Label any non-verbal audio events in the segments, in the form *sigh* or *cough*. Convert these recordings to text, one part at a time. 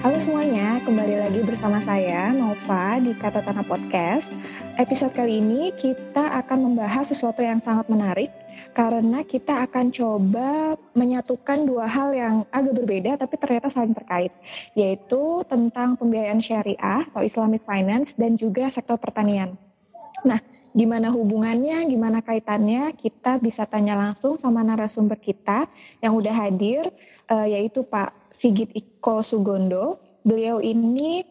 Halo semuanya, kembali lagi bersama saya Nova di Kata Tanah Podcast. Episode kali ini kita akan membahas sesuatu yang sangat menarik karena kita akan coba menyatukan dua hal yang agak berbeda tapi ternyata saling terkait, yaitu tentang pembiayaan syariah atau Islamic Finance dan juga sektor pertanian. Nah, gimana hubungannya, gimana kaitannya, kita bisa tanya langsung sama narasumber kita yang udah hadir, uh, yaitu Pak Sigit Iko Sugondo. Beliau ini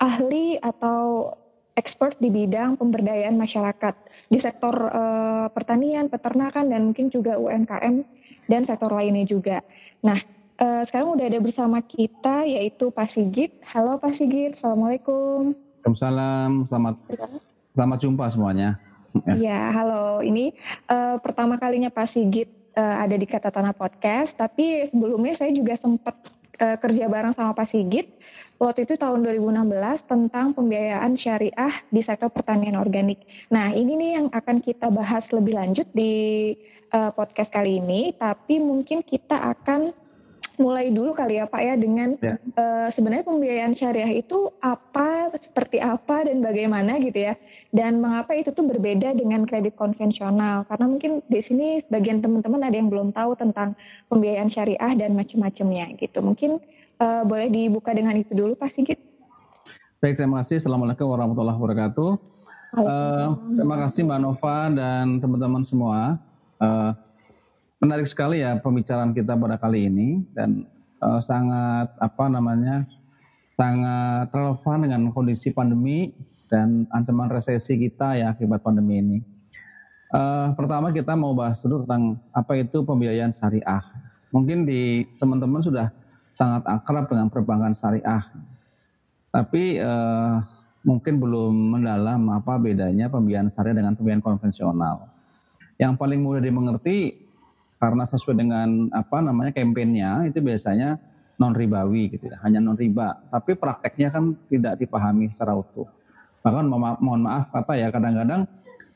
ahli atau expert di bidang pemberdayaan masyarakat di sektor uh, pertanian, peternakan, dan mungkin juga UMKM dan sektor lainnya juga. Nah, uh, sekarang udah ada bersama kita yaitu Pak Sigit. Halo Pak Sigit, Assalamualaikum. Waalaikumsalam, selamat selamat jumpa semuanya. Ya, halo. Ini uh, pertama kalinya Pak Sigit uh, ada di Kata Tanah Podcast, tapi sebelumnya saya juga sempat uh, kerja bareng sama Pak Sigit waktu itu tahun 2016 tentang pembiayaan syariah di sektor pertanian organik. Nah, ini nih yang akan kita bahas lebih lanjut di uh, podcast kali ini, tapi mungkin kita akan mulai dulu kali ya Pak ya dengan ya. Uh, sebenarnya pembiayaan syariah itu apa, seperti apa dan bagaimana gitu ya. Dan mengapa itu tuh berbeda dengan kredit konvensional? Karena mungkin di sini sebagian teman-teman ada yang belum tahu tentang pembiayaan syariah dan macam-macamnya gitu. Mungkin uh, boleh dibuka dengan itu dulu Pak Sigit. Baik, terima kasih. Assalamualaikum warahmatullahi wabarakatuh. Uh, terima kasih Mbak Nova dan teman-teman semua. Uh, menarik sekali ya pembicaraan kita pada kali ini dan uh, sangat apa namanya sangat relevan dengan kondisi pandemi dan ancaman resesi kita ya akibat pandemi ini. Uh, pertama kita mau bahas dulu tentang apa itu pembiayaan syariah. Mungkin di teman-teman sudah sangat akrab dengan perbankan syariah, tapi uh, mungkin belum mendalam apa bedanya pembiayaan syariah dengan pembiayaan konvensional. Yang paling mudah dimengerti karena sesuai dengan apa namanya kampanyenya itu biasanya non ribawi gitu ya, hanya non riba. Tapi prakteknya kan tidak dipahami secara utuh. Bahkan mo mohon maaf kata ya kadang-kadang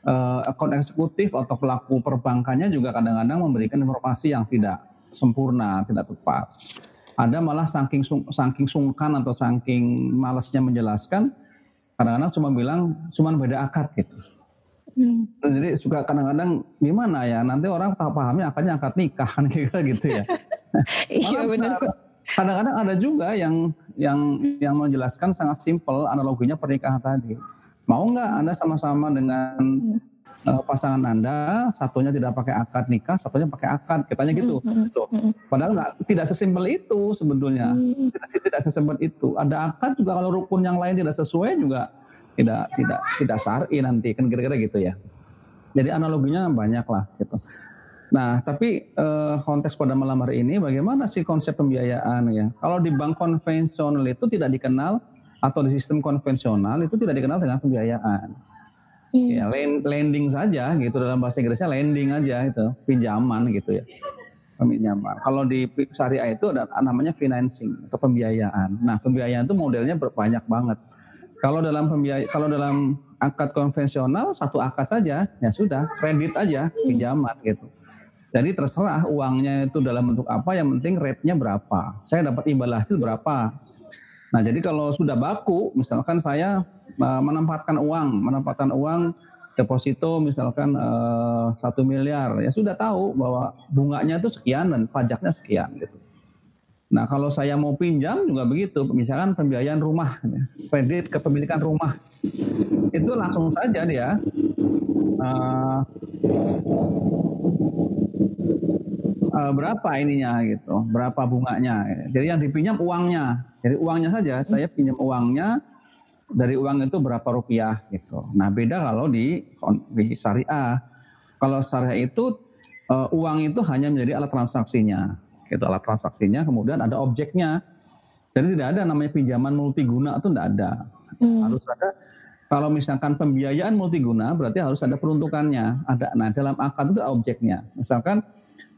eh, akun eksekutif atau pelaku perbankannya juga kadang-kadang memberikan informasi yang tidak sempurna, tidak tepat. Ada malah saking sung, saking sungkan atau saking malasnya menjelaskan, kadang-kadang cuma bilang cuma beda akad gitu. Hmm. Jadi suka kadang-kadang gimana ya nanti orang tak pahami akannya akad nikah *laughs* kan kira gitu ya. *laughs* iya benar. Kadang-kadang ada juga yang yang yang menjelaskan sangat simpel analoginya pernikahan tadi. Mau nggak anda sama-sama dengan uh, pasangan anda satunya tidak pakai akad nikah, satunya pakai akad, katanya gitu. Hmm, hmm, Loh, padahal nggak tidak sesimpel itu sebetulnya. Tidak, tidak sesimpel itu. Ada akad juga kalau rukun yang lain tidak sesuai juga tidak tidak tidak syar'i nanti kan kira-kira gitu ya. Jadi analoginya banyak lah gitu. Nah, tapi eh, konteks pada malam hari ini bagaimana sih konsep pembiayaan ya? Kalau di bank konvensional itu tidak dikenal atau di sistem konvensional itu tidak dikenal dengan pembiayaan. Hmm. Ya, lending saja gitu dalam bahasa Inggrisnya lending aja itu, pinjaman gitu ya. Pinjaman. Kalau di syariah itu ada namanya financing atau pembiayaan. Nah, pembiayaan itu modelnya banyak banget kalau dalam pembiaya, kalau dalam akad konvensional satu akad saja, ya sudah kredit aja pinjaman gitu. Jadi terserah uangnya itu dalam bentuk apa, yang penting rate-nya berapa. Saya dapat imbal hasil berapa. Nah jadi kalau sudah baku, misalkan saya uh, menempatkan uang, menempatkan uang deposito misalkan eh, satu miliar, ya sudah tahu bahwa bunganya itu sekian dan pajaknya sekian gitu. Nah kalau saya mau pinjam juga begitu, misalkan pembiayaan rumah, kredit kepemilikan rumah, itu langsung saja dia. Uh, uh, berapa ininya gitu, berapa bunganya. Jadi yang dipinjam uangnya, jadi uangnya saja, saya pinjam uangnya. Dari uang itu berapa rupiah gitu. Nah beda kalau di, di syariah, kalau syariah itu uh, uang itu hanya menjadi alat transaksinya itu alat transaksinya, kemudian ada objeknya. Jadi tidak ada namanya pinjaman multiguna itu tidak ada. Hmm. Harus ada kalau misalkan pembiayaan multiguna berarti harus ada peruntukannya. Ada nah dalam akad itu objeknya. Misalkan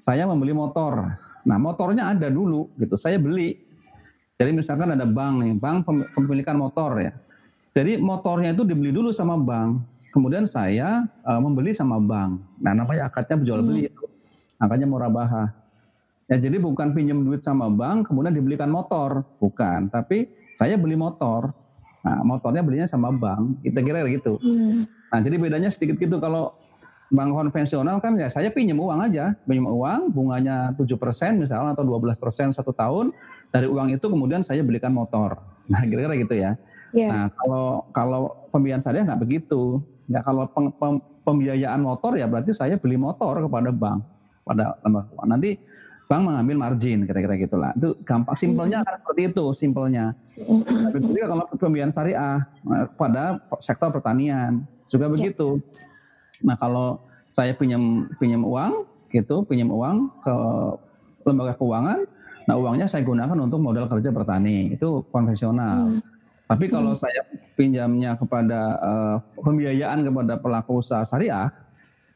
saya membeli motor. Nah, motornya ada dulu gitu. Saya beli. Jadi misalkan ada bank nih, bank kepemilikan motor ya. Jadi motornya itu dibeli dulu sama bank. Kemudian saya uh, membeli sama bank. Nah, namanya akadnya jual beli hmm. itu. Akadnya murabahah. Ya jadi bukan pinjam duit sama bank kemudian dibelikan motor, bukan. Tapi saya beli motor. Nah, motornya belinya sama bank. Kita kira gitu. Hmm. Nah, jadi bedanya sedikit gitu kalau bank konvensional kan ya saya pinjam uang aja, pinjam uang bunganya 7% misalnya atau 12% satu tahun. Dari uang itu kemudian saya belikan motor. Nah, kira-kira gitu ya. Yeah. Nah, kalau kalau pembiayaan saya nggak begitu. Ya kalau pem, pem, pembiayaan motor ya berarti saya beli motor kepada bank pada lembaga keuangan. Nanti bank mengambil margin kira-kira gitulah. Itu gampang simpelnya kan seperti itu simpelnya. Tapi juga kalau pembiayaan syariah pada sektor pertanian juga ya. begitu. Nah kalau saya pinjam pinjam uang gitu, pinjam uang ke lembaga keuangan, nah uangnya saya gunakan untuk modal kerja bertani itu konvensional. Hmm. Tapi kalau hmm. saya pinjamnya kepada uh, pembiayaan kepada pelaku usaha syariah,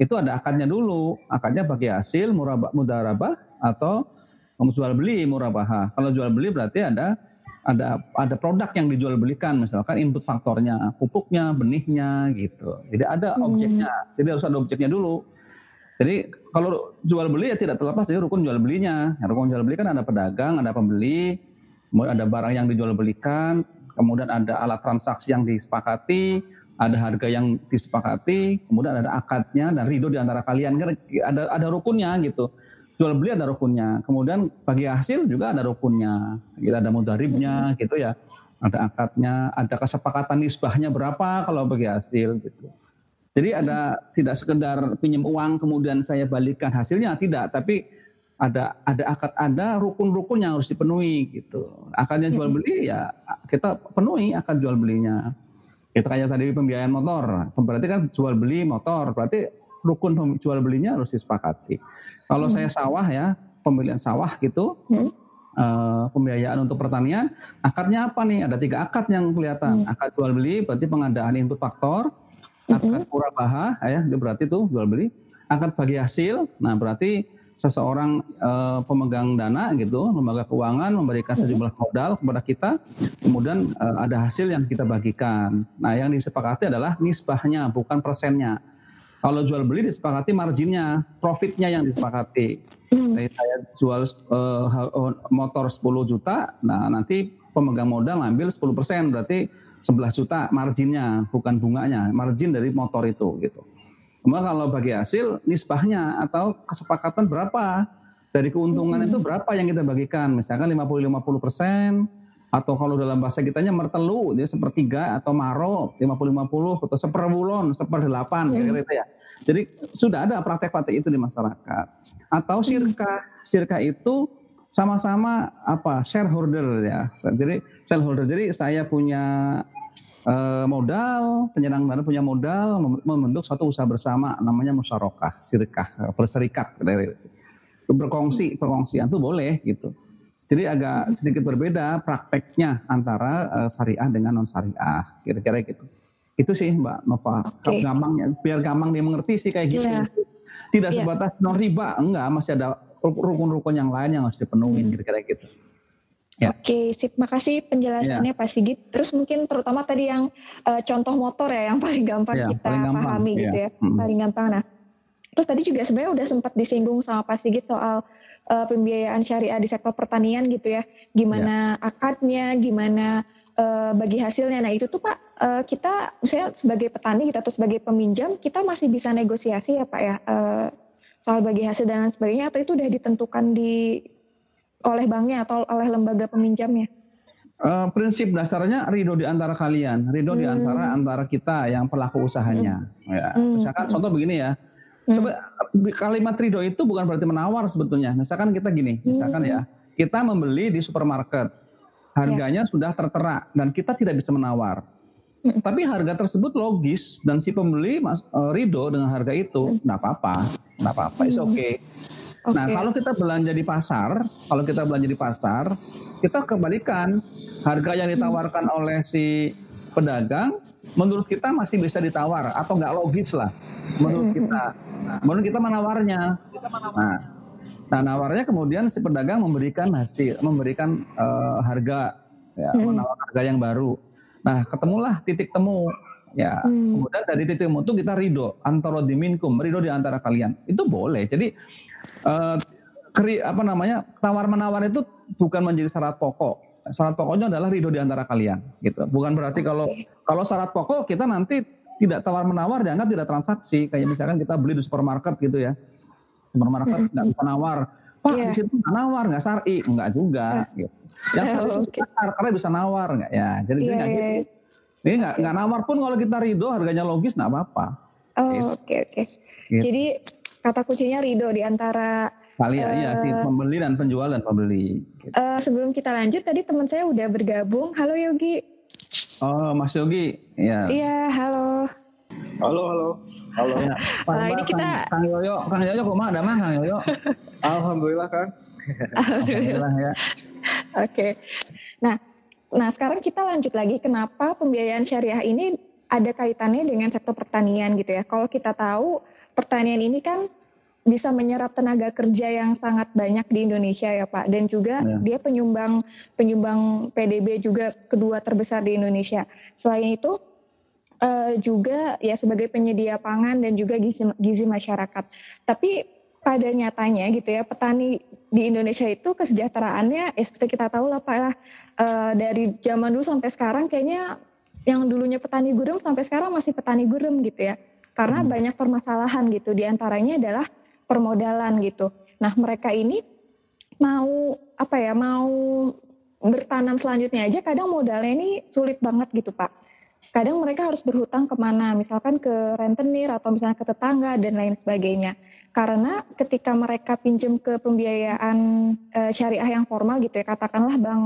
itu ada akadnya dulu. Akadnya bagi hasil murabah, mudarabah atau jual beli murabah. Kalau jual beli berarti ada ada ada produk yang dijual belikan. Misalkan input faktornya pupuknya benihnya gitu. Jadi ada hmm. objeknya. Jadi harus ada objeknya dulu. Jadi kalau jual beli ya tidak terlepas dari rukun jual belinya. Ya, rukun jual beli kan ada pedagang ada pembeli kemudian ada barang yang dijual belikan kemudian ada alat transaksi yang disepakati ada harga yang disepakati kemudian ada akadnya dan ridho di antara kalian. Ada ada rukunnya gitu jual beli ada rukunnya. Kemudian bagi hasil juga ada rukunnya. Kita ada mudaribnya gitu ya. Ada akadnya, ada kesepakatan nisbahnya berapa kalau bagi hasil gitu. Jadi ada tidak sekedar pinjam uang kemudian saya balikan hasilnya tidak, tapi ada ada akad ada rukun-rukun yang harus dipenuhi gitu. Akadnya jual beli ya kita penuhi akad jual belinya. Kita kayak tadi pembiayaan motor, berarti kan jual beli motor, berarti rukun jual belinya harus disepakati. Kalau hmm. saya sawah ya, pembelian sawah gitu, hmm. uh, pembiayaan untuk pertanian, akadnya apa nih? Ada tiga akad yang kelihatan. Hmm. Akad jual beli berarti pengadaan input faktor, akad hmm. baha ya, itu berarti tuh jual beli. Akad bagi hasil, nah berarti seseorang uh, pemegang dana gitu, lembaga keuangan memberikan hmm. sejumlah modal kepada kita, kemudian uh, ada hasil yang kita bagikan. Nah, yang disepakati adalah nisbahnya, bukan persennya. Kalau jual beli disepakati marginnya, profitnya yang disepakati. Hmm. Jadi saya jual uh, motor 10 juta, nah nanti pemegang modal ngambil 10 persen, berarti 11 juta marginnya, bukan bunganya, margin dari motor itu gitu. Kemudian kalau bagi hasil, nisbahnya atau kesepakatan berapa dari keuntungan hmm. itu berapa yang kita bagikan, misalkan 50-50 persen, atau kalau dalam bahasa kitanya mertelu dia sepertiga atau maro 50-50 atau seperwulon seperdelapan hmm. kira gitu ya. Jadi sudah ada praktek-praktek itu di masyarakat. Atau hmm. sirka, sirka itu sama-sama apa shareholder ya. Jadi shareholder. Jadi saya punya uh, modal, penyerang dana punya modal membentuk suatu usaha bersama namanya musyarakah, sirkah, berserikat berkongsi, perkongsian itu boleh gitu. Jadi agak sedikit berbeda prakteknya antara uh, syariah dengan non syariah, kira-kira gitu. Itu sih Mbak Nova, okay. gampangnya, biar gampang dia mengerti sih kayak gitu. Yeah. Tidak yeah. sebatas non riba, enggak, masih ada rukun-rukun yang lain yang harus dipenuhi, hmm. kira-kira gitu. Ya. Oke, sip. Makasih penjelasannya ya. Pak Sigit. Terus mungkin terutama tadi yang uh, contoh motor ya, yang paling gampang ya, kita paling gampang. pahami ya. gitu ya, hmm. paling gampang. Nah, terus tadi juga sebenarnya udah sempat disinggung sama Pak Sigit soal uh, pembiayaan syariah di sektor pertanian gitu ya. Gimana ya. akadnya, gimana uh, bagi hasilnya. Nah itu tuh Pak, uh, kita misalnya sebagai petani kita atau sebagai peminjam, kita masih bisa negosiasi ya Pak ya uh, soal bagi hasil dan lain sebagainya atau itu udah ditentukan di oleh banknya atau oleh lembaga peminjamnya? Uh, prinsip dasarnya ridho di antara kalian, ridho hmm. di antara antara kita yang pelaku usahanya. Hmm. Ya. Hmm. Misalkan contoh begini ya, Hmm. kalimat ridho itu bukan berarti menawar sebetulnya. Misalkan kita gini, misalkan ya, hmm. kita membeli di supermarket, harganya ya. sudah tertera dan kita tidak bisa menawar. Hmm. Tapi harga tersebut logis dan si pembeli mas, uh, ridho dengan harga itu, hmm. nggak apa-apa, nggak apa-apa, it's hmm. okay. okay. Nah kalau kita belanja di pasar, kalau kita belanja di pasar, kita kembalikan harga yang ditawarkan oleh si pedagang menurut kita masih bisa ditawar atau nggak logis lah menurut kita. Nah, menurut kita menawarnya. Nah, nah nawarnya kemudian si pedagang memberikan hasil, memberikan uh, harga, ya, menawar harga yang baru. Nah, ketemulah titik temu. Ya, hmm. kemudian dari titik temu itu kita ridho antara diminkum, ridho di antara kalian. Itu boleh. Jadi uh, keri apa namanya tawar menawar itu bukan menjadi syarat pokok. Syarat pokoknya adalah ridho di antara kalian, gitu. Bukan berarti kalau kalau syarat pokok kita nanti tidak tawar menawar dianggap tidak transaksi. Kayak misalkan kita beli di supermarket gitu ya, supermarket nggak bisa nawar. Pak yeah. di situ nawar nggak sari, nggak juga. Gitu. Yang sari oh, okay. karena bisa nawar nggak ya. Jadi yeah, nggak yeah. gitu. Iya. Ini nggak okay. nggak nawar pun kalau kita ridho harganya logis nggak apa-apa. Oh gitu. oke okay, oke. Okay. Gitu. Jadi kata kuncinya ridho di antara kali uh, ya si eh, pembeli dan penjual dan pembeli. Gitu. Uh, sebelum kita lanjut tadi teman saya udah bergabung. Halo Yogi. Oh Mas Yogi, ya. Iya halo. Halo halo. Halo. Ya, *laughs* Pak, ini kita Kang Yoyo, Kang Yoyo kok ada mah Kang Yoyo? *laughs* Alhamdulillah kan. Alhamdulillah ya. *laughs* Oke. Okay. Nah, Nah, sekarang kita lanjut lagi kenapa pembiayaan syariah ini ada kaitannya dengan sektor pertanian gitu ya. Kalau kita tahu pertanian ini kan bisa menyerap tenaga kerja yang sangat banyak di Indonesia ya Pak dan juga ya. dia penyumbang penyumbang PDB juga kedua terbesar di Indonesia. Selain itu uh, juga ya sebagai penyedia pangan dan juga gizi, gizi masyarakat. Tapi pada nyatanya gitu ya petani di Indonesia itu kesejahteraannya ya seperti kita tahu lah Pak ya uh, dari zaman dulu sampai sekarang kayaknya yang dulunya petani gurem sampai sekarang masih petani gurem gitu ya karena hmm. banyak permasalahan gitu di antaranya adalah permodalan gitu. Nah mereka ini mau apa ya mau bertanam selanjutnya aja kadang modalnya ini sulit banget gitu Pak kadang mereka harus berhutang ke mana, misalkan ke rentenir atau misalnya ke tetangga dan lain sebagainya. Karena ketika mereka pinjam ke pembiayaan e, syariah yang formal gitu ya, katakanlah bank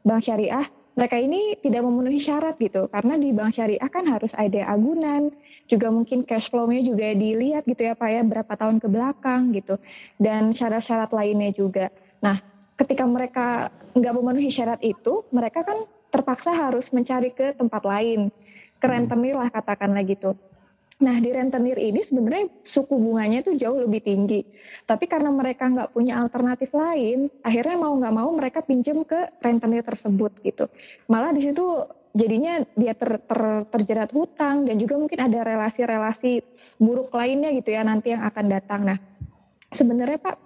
bank syariah, mereka ini tidak memenuhi syarat gitu. Karena di bank syariah kan harus ada agunan, juga mungkin cash flow-nya juga dilihat gitu ya Pak ya, berapa tahun ke belakang gitu. Dan syarat-syarat lainnya juga. Nah, ketika mereka nggak memenuhi syarat itu, mereka kan terpaksa harus mencari ke tempat lain, ke hmm. lah katakanlah gitu. Nah di rentenir ini sebenarnya suku bunganya itu jauh lebih tinggi. Tapi karena mereka nggak punya alternatif lain, akhirnya mau nggak mau mereka pinjam ke rentenir tersebut gitu. Malah di situ jadinya dia ter, ter, terjerat hutang dan juga mungkin ada relasi-relasi buruk lainnya gitu ya nanti yang akan datang. Nah sebenarnya Pak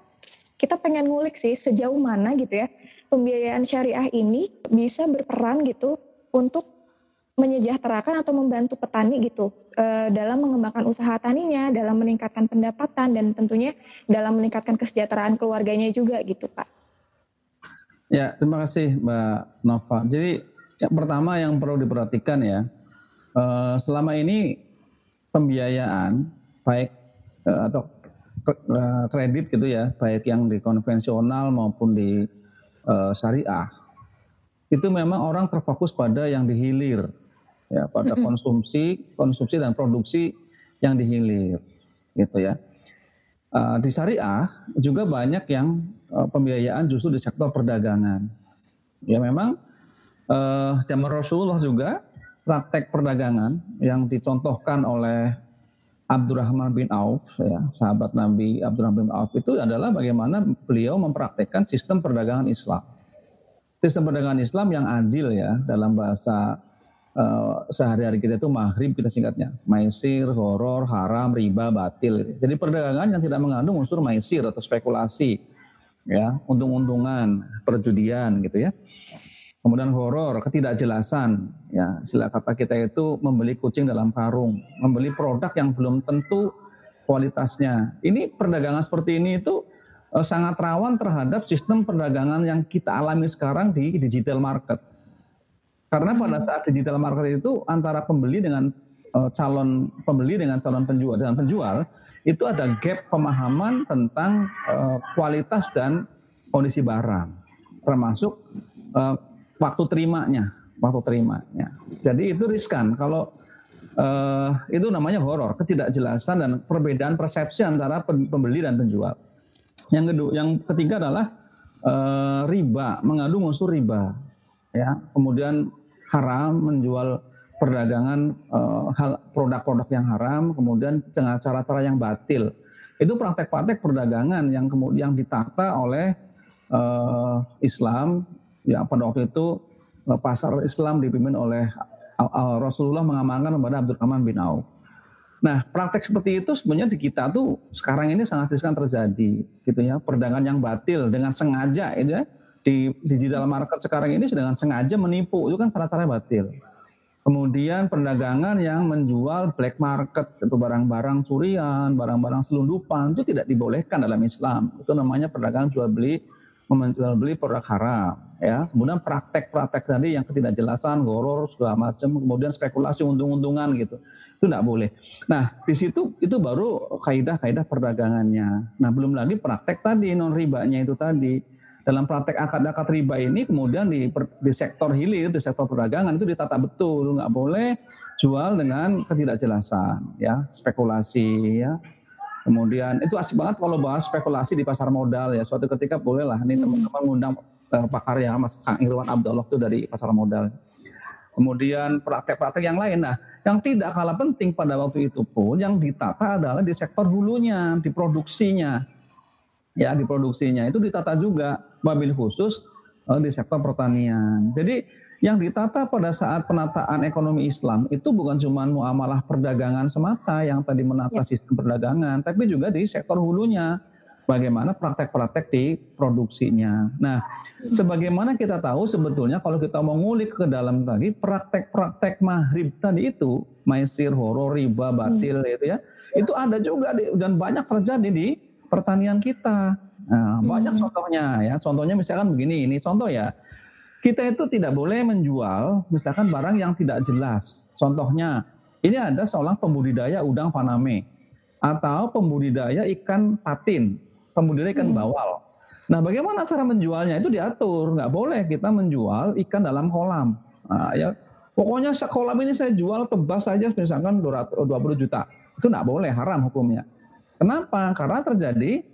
kita pengen ngulik sih sejauh mana gitu ya pembiayaan syariah ini bisa berperan gitu untuk menyejahterakan atau membantu petani gitu e, dalam mengembangkan usaha taninya, dalam meningkatkan pendapatan dan tentunya dalam meningkatkan kesejahteraan keluarganya juga gitu Pak. Ya terima kasih Mbak Nova. Jadi yang pertama yang perlu diperhatikan ya e, selama ini pembiayaan baik e, atau kredit gitu ya baik yang di konvensional maupun di syariah itu memang orang terfokus pada yang dihilir ya pada konsumsi konsumsi dan produksi yang dihilir gitu ya. Uh, di syariah juga banyak yang uh, pembiayaan justru di sektor perdagangan. Ya memang uh, zaman Rasulullah juga praktek perdagangan yang dicontohkan oleh Abdurrahman bin Auf, ya, sahabat Nabi Abdurrahman bin Auf itu adalah bagaimana beliau mempraktekkan sistem perdagangan Islam. Sistem perdagangan Islam yang adil ya dalam bahasa uh, sehari-hari kita itu maghrib kita singkatnya. Maisir, horor, haram, riba, batil. Jadi perdagangan yang tidak mengandung unsur maisir atau spekulasi, ya, untung-untungan, perjudian gitu ya kemudian horor, ketidakjelasan, ya istilah kata kita itu membeli kucing dalam karung, membeli produk yang belum tentu kualitasnya. Ini perdagangan seperti ini itu uh, sangat rawan terhadap sistem perdagangan yang kita alami sekarang di digital market. Karena pada saat digital market itu antara pembeli dengan uh, calon pembeli dengan calon penjual dan penjual itu ada gap pemahaman tentang uh, kualitas dan kondisi barang, termasuk uh, waktu terimanya, waktu terimanya. Jadi itu riskan kalau uh, itu namanya horor, ketidakjelasan dan perbedaan persepsi antara pembeli dan penjual. Yang kedua, yang ketiga adalah uh, riba, mengandung unsur riba. Ya, kemudian haram menjual perdagangan uh, hal produk-produk yang haram, kemudian dengan cara-cara yang batil. Itu praktek-praktek perdagangan yang kemudian ditata oleh uh, Islam ya pada waktu itu eh, pasar Islam dipimpin oleh Rasulullah mengamankan kepada Abdurrahman bin Auf. Nah, praktek seperti itu sebenarnya di kita tuh sekarang ini sangat riskan terjadi, gitu ya. Perdagangan yang batil dengan sengaja, itu ya. Di digital market sekarang ini dengan sengaja menipu, itu kan cara-cara batil. Kemudian perdagangan yang menjual black market, itu barang-barang curian, barang-barang selundupan, itu tidak dibolehkan dalam Islam. Itu namanya perdagangan jual beli, menjual beli produk haram. Ya, kemudian praktek-praktek tadi yang ketidakjelasan, goror segala macam, kemudian spekulasi untung-untungan gitu, itu tidak boleh. Nah, di situ itu baru kaidah-kaidah perdagangannya. Nah, belum lagi praktek tadi non ribanya itu tadi dalam praktek akad-akad riba ini kemudian di, di sektor hilir, di sektor perdagangan itu ditata betul, nggak boleh jual dengan ketidakjelasan, ya spekulasi, ya. Kemudian itu asik banget kalau bahas spekulasi di pasar modal ya. Suatu ketika bolehlah hmm. teman-teman ngundang uh, pakar ya Mas Kang Irwan Abdullah itu dari pasar modal. Kemudian praktek-praktek yang lain. Nah, yang tidak kalah penting pada waktu itu pun yang ditata adalah di sektor hulunya, di produksinya ya di produksinya itu ditata juga mobil khusus uh, di sektor pertanian. Jadi yang ditata pada saat penataan ekonomi Islam itu bukan cuma muamalah perdagangan semata yang tadi menata ya. sistem perdagangan, tapi juga di sektor hulunya bagaimana praktek-praktek di produksinya. Nah, sebagaimana kita tahu sebetulnya kalau kita mau ngulik ke dalam tadi praktek-praktek mahrib tadi itu, maisir, horor, riba, batil hmm. itu ya, itu ada juga di, dan banyak terjadi di pertanian kita. Nah, hmm. banyak contohnya ya. Contohnya misalkan begini, ini contoh ya. Kita itu tidak boleh menjual misalkan barang yang tidak jelas. Contohnya, ini ada seorang pembudidaya udang faname atau pembudidaya ikan patin, pembudidaya ikan hmm. bawal. Nah, bagaimana cara menjualnya itu diatur. Nggak boleh kita menjual ikan dalam kolam. Nah, ya pokoknya sekolah ini saya jual tebas saja misalkan 20 juta. Itu nggak boleh, haram hukumnya. Kenapa? Karena terjadi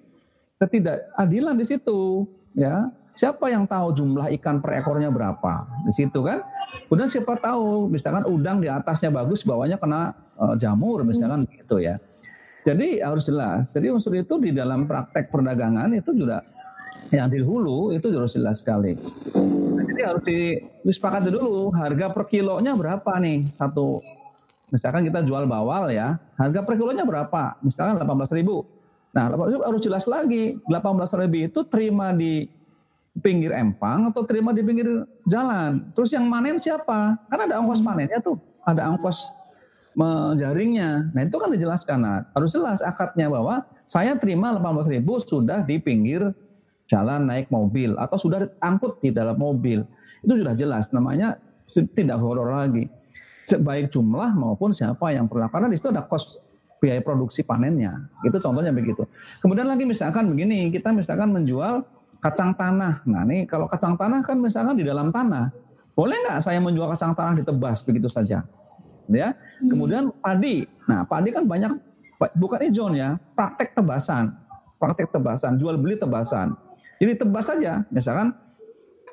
ketidakadilan di situ, ya. Siapa yang tahu jumlah ikan per ekornya berapa? Di situ kan. Kemudian siapa tahu misalkan udang di atasnya bagus, bawahnya kena uh, jamur misalkan hmm. gitu ya. Jadi harus jelas. Jadi unsur itu di dalam praktek perdagangan itu juga yang di hulu itu harus jelas sekali. jadi harus disepakati dulu harga per kilonya berapa nih satu Misalkan kita jual bawal ya, harga per kilonya berapa? Misalkan 18 ribu. Nah, harus jelas lagi, 18 ribu itu terima di pinggir empang atau terima di pinggir jalan. Terus yang manen siapa? Kan ada ongkos panennya tuh, ada ongkos menjaringnya. Nah itu kan dijelaskan. Nah, harus jelas akadnya bahwa saya terima 18 ribu sudah di pinggir jalan naik mobil atau sudah angkut di dalam mobil. Itu sudah jelas namanya tidak horor lagi baik jumlah maupun siapa yang pernah. Karena di situ ada kos biaya produksi panennya. Itu contohnya begitu. Kemudian lagi misalkan begini kita misalkan menjual kacang tanah. Nah ini kalau kacang tanah kan misalkan di dalam tanah. Boleh nggak saya menjual kacang tanah ditebas begitu saja. Ya. Kemudian padi. Nah padi kan banyak. Bukan ijon ya. Praktek tebasan. Praktek tebasan. Jual beli tebasan. Jadi tebas saja. Misalkan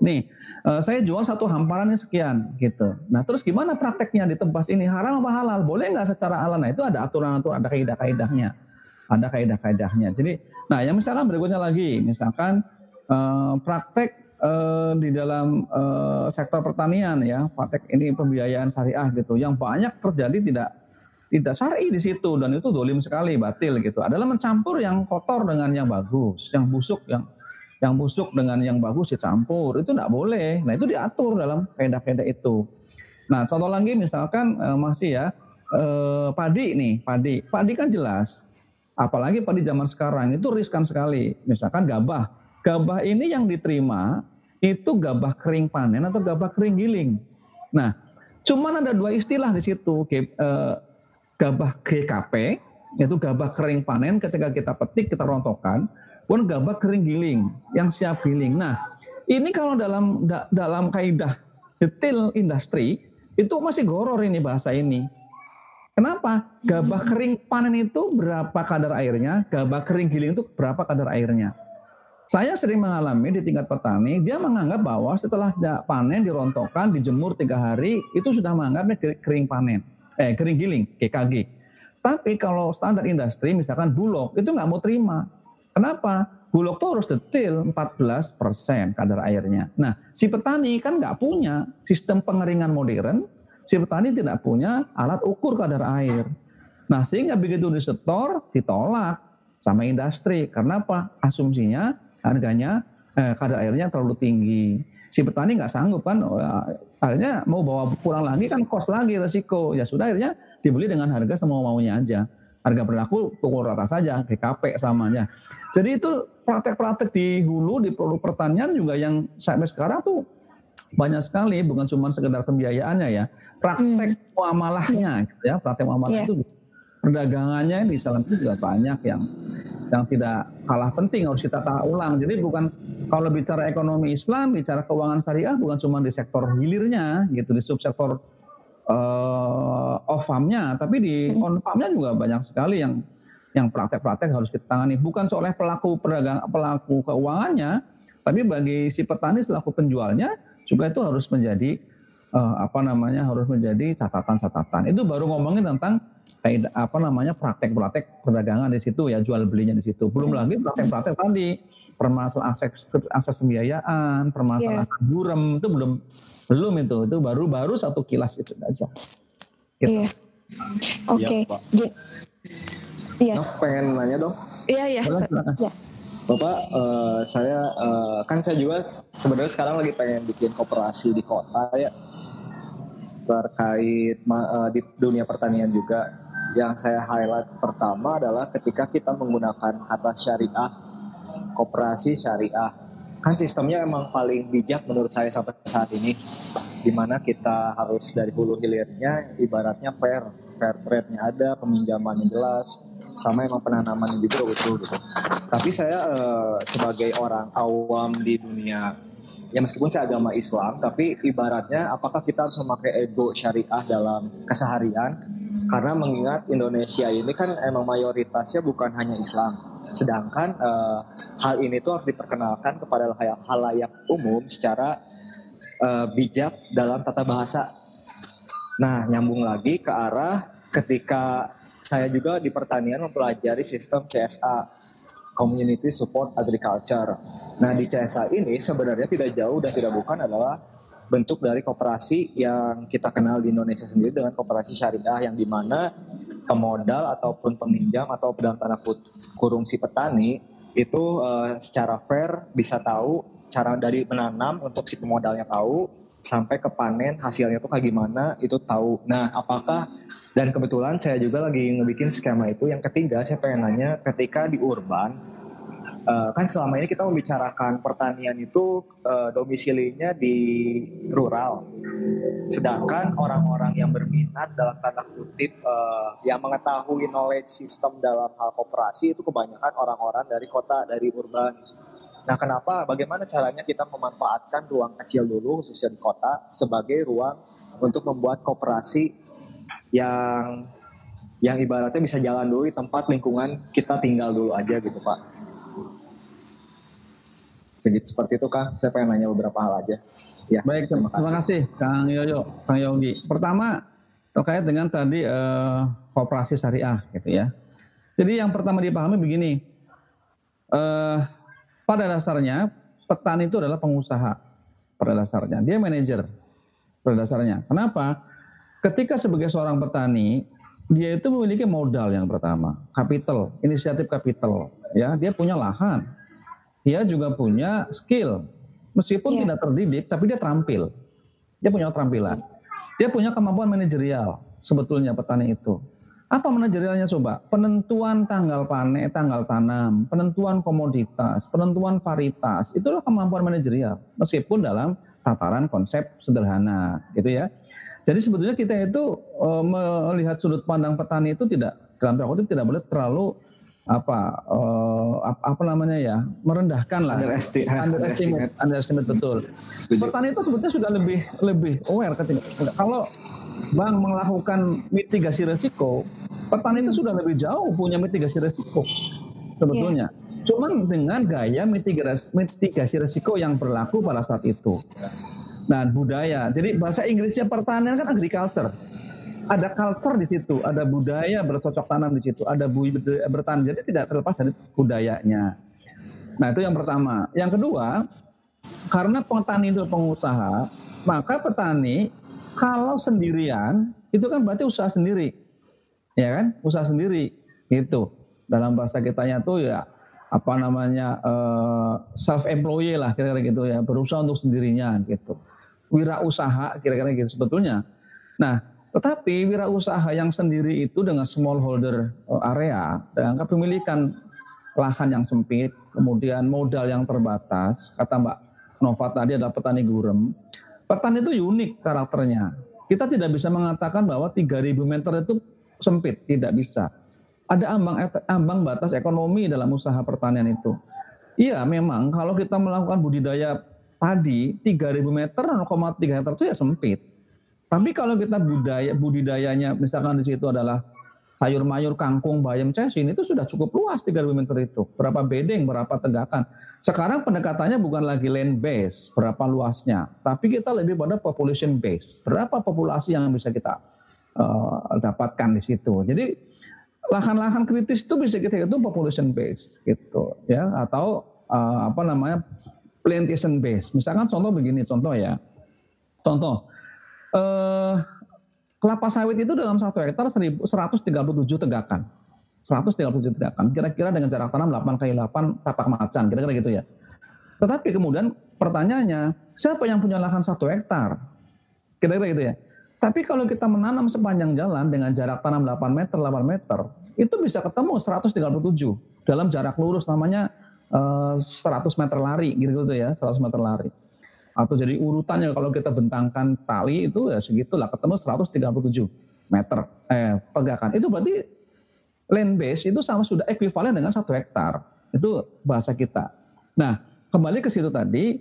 nih uh, saya jual satu hamparannya sekian gitu. Nah terus gimana prakteknya di tebas ini haram apa halal? Boleh nggak secara halal? Nah itu ada aturan-aturan, ada kaidah-kaidahnya, ada kaidah-kaidahnya. Jadi, nah yang misalkan berikutnya lagi, misalkan uh, praktek uh, di dalam uh, sektor pertanian ya, praktek ini pembiayaan syariah gitu, yang banyak terjadi tidak tidak syari di situ dan itu dolim sekali batil gitu adalah mencampur yang kotor dengan yang bagus yang busuk yang yang busuk dengan yang bagus dicampur itu tidak boleh. Nah itu diatur dalam kaidah-kaidah itu. Nah contoh lagi misalkan eh, masih ya eh, padi nih padi, padi kan jelas. Apalagi padi zaman sekarang itu riskan sekali. Misalkan gabah, gabah ini yang diterima itu gabah kering panen atau gabah kering giling. Nah cuman ada dua istilah di situ. Eh, gabah GKP yaitu gabah kering panen ketika kita petik kita rontokkan pun gabah kering giling yang siap giling. Nah, ini kalau dalam da, dalam kaidah detail industri itu masih goror ini bahasa ini. Kenapa? Gabah kering panen itu berapa kadar airnya, gabah kering giling itu berapa kadar airnya. Saya sering mengalami di tingkat petani, dia menganggap bahwa setelah panen dirontokkan, dijemur tiga hari, itu sudah menganggapnya kering panen, eh kering giling, GKG. Tapi kalau standar industri, misalkan bulog, itu nggak mau terima. Kenapa? Bulog tuh harus detail 14 persen kadar airnya. Nah, si petani kan nggak punya sistem pengeringan modern, si petani tidak punya alat ukur kadar air. Nah sehingga begitu disetor ditolak sama industri. Karena apa? Asumsinya harganya eh, kadar airnya terlalu tinggi. Si petani nggak sanggup kan, ya, akhirnya mau bawa pulang lagi kan kos lagi resiko. Ya sudah akhirnya dibeli dengan harga semau maunya aja. Harga berlaku pukul rata saja, GKP samanya. Jadi itu praktek-praktek di hulu di produk pertanian juga yang sampai sekarang tuh banyak sekali, bukan cuma sekedar pembiayaannya ya, praktek hmm. muamalahnya, gitu ya, praktek muamalah yeah. itu perdagangannya di sana itu juga banyak yang yang tidak kalah penting harus kita tahu ulang. Jadi bukan kalau bicara ekonomi Islam, bicara keuangan syariah bukan cuma di sektor hilirnya gitu, di subsektor uh, off farmnya, tapi di hmm. on farmnya juga banyak sekali yang yang praktek-praktek harus kita tangani bukan soalnya pelaku pedagang pelaku keuangannya tapi bagi si petani selaku penjualnya juga itu harus menjadi uh, apa namanya harus menjadi catatan-catatan. Itu baru ngomongin tentang kayak apa namanya praktek-praktek perdagangan di situ ya jual belinya di situ. Belum lagi praktek-praktek tadi permasalahan akses akses pembiayaan permasalahan yeah. burem itu belum belum itu itu baru baru satu kilas itu aja gitu. yeah. oke okay. ya, Iya. Nah, pengen nanya dong. Iya iya. Ya. Bapak, uh, saya uh, kan saya juga sebenarnya sekarang lagi pengen bikin koperasi di kota ya terkait uh, di dunia pertanian juga. Yang saya highlight pertama adalah ketika kita menggunakan kata syariah, koperasi syariah. Kan sistemnya emang paling bijak menurut saya sampai saat ini, di mana kita harus dari hulu hilirnya ibaratnya fair, fair trade-nya ada, peminjaman yang jelas, sama emang penanaman juga betul gitu. Tapi saya uh, sebagai orang awam di dunia ya meskipun saya agama Islam, tapi ibaratnya apakah kita harus memakai ego syariah dalam keseharian? Karena mengingat Indonesia ini kan emang mayoritasnya bukan hanya Islam. Sedangkan uh, hal ini tuh harus diperkenalkan kepada halayak umum secara uh, bijak dalam tata bahasa. Nah, nyambung lagi ke arah ketika saya juga di pertanian mempelajari sistem CSA, Community Support Agriculture. Nah di CSA ini sebenarnya tidak jauh dan tidak bukan adalah bentuk dari kooperasi yang kita kenal di Indonesia sendiri dengan kooperasi syariah yang di mana pemodal ataupun peminjam atau dalam tanda kurung si petani itu uh, secara fair bisa tahu cara dari menanam untuk si pemodalnya tahu sampai ke panen hasilnya itu kayak gimana itu tahu. Nah apakah dan kebetulan saya juga lagi ngebikin skema itu. Yang ketiga, saya pengen nanya, ketika di urban, uh, kan selama ini kita membicarakan pertanian itu uh, domisilinya di rural. Sedangkan orang-orang yang berminat dalam tanda kutip uh, yang mengetahui knowledge system dalam hal koperasi itu kebanyakan orang-orang dari kota, dari urban. Nah, kenapa? Bagaimana caranya kita memanfaatkan ruang kecil dulu, khususnya di kota, sebagai ruang untuk membuat koperasi yang yang ibaratnya bisa jalan dulu di tempat lingkungan kita tinggal dulu aja gitu Pak. Segitu seperti itu Kang, saya pengen nanya beberapa hal aja. Ya, Baik, terima kasih. terima kasih Kang Yoyo, Kang Yogi. Pertama terkait dengan tadi uh, kooperasi syariah gitu ya. Jadi yang pertama dipahami begini, uh, pada dasarnya petani itu adalah pengusaha pada dasarnya, dia manajer pada dasarnya. Kenapa? Ketika sebagai seorang petani, dia itu memiliki modal yang pertama, kapital, inisiatif kapital. Ya, dia punya lahan, dia juga punya skill, meskipun yeah. tidak terdidik, tapi dia terampil, dia punya keterampilan, dia punya kemampuan manajerial sebetulnya petani itu. Apa manajerialnya coba? Penentuan tanggal panen, tanggal tanam, penentuan komoditas, penentuan varietas, itulah kemampuan manajerial, meskipun dalam tataran konsep sederhana, gitu ya. Jadi sebetulnya kita itu uh, melihat sudut pandang petani itu tidak dalam tanda tidak boleh terlalu apa uh, apa namanya ya merendahkan lah underestimate underestimate, underestimate betul Setuju. petani itu sebetulnya sudah lebih lebih aware ketika kalau bank melakukan mitigasi resiko petani itu sudah lebih jauh punya mitigasi resiko sebetulnya yeah. cuman dengan gaya mitigasi mitigasi resiko yang berlaku pada saat itu Nah, budaya. Jadi bahasa Inggrisnya pertanian kan agriculture. Ada culture di situ, ada budaya bercocok tanam di situ, ada budaya bertani. Jadi tidak terlepas dari budayanya. Nah, itu yang pertama. Yang kedua, karena petani itu pengusaha, maka petani kalau sendirian itu kan berarti usaha sendiri. ya kan? Usaha sendiri gitu. Dalam bahasa kitanya tuh ya apa namanya eh, self employee lah kira-kira gitu ya, berusaha untuk sendirinya gitu. Wirausaha kira-kira gitu sebetulnya. Nah, tetapi wirausaha yang sendiri itu dengan smallholder eh, area dengan kepemilikan lahan yang sempit, kemudian modal yang terbatas, kata Mbak Nova tadi adalah petani gurem. Petani itu unik karakternya. Kita tidak bisa mengatakan bahwa 3000 meter itu sempit, tidak bisa. Ada ambang ambang batas ekonomi dalam usaha pertanian itu. Iya, memang kalau kita melakukan budidaya padi 3000 meter 0,3 hektar itu ya sempit. Tapi kalau kita budaya budidayanya misalkan di situ adalah sayur mayur, kangkung, bayam, cesin itu sudah cukup luas 3000 meter itu. Berapa bedeng, berapa tegakan. Sekarang pendekatannya bukan lagi land base, berapa luasnya, tapi kita lebih pada population base. Berapa populasi yang bisa kita uh, dapatkan di situ. Jadi lahan-lahan kritis itu bisa kita hitung population base gitu ya atau uh, apa namanya plantation base. Misalkan contoh begini, contoh ya. Contoh uh, kelapa sawit itu dalam satu hektar 137 tegakan. 137 tegakan. Kira-kira dengan jarak tanam 8 kali 8 tapak macan, kira-kira gitu ya. Tetapi kemudian pertanyaannya, siapa yang punya lahan satu hektar? Kira-kira gitu ya. Tapi kalau kita menanam sepanjang jalan dengan jarak tanam 8 meter, 8 meter, itu bisa ketemu 137 dalam jarak lurus namanya uh, eh, 100 meter lari, gitu-gitu ya, 100 meter lari atau jadi urutannya kalau kita bentangkan tali itu ya segitulah ketemu 137 meter eh pegakan. Itu berarti land base itu sama sudah ekuivalen dengan satu hektar. Itu bahasa kita. Nah, kembali ke situ tadi,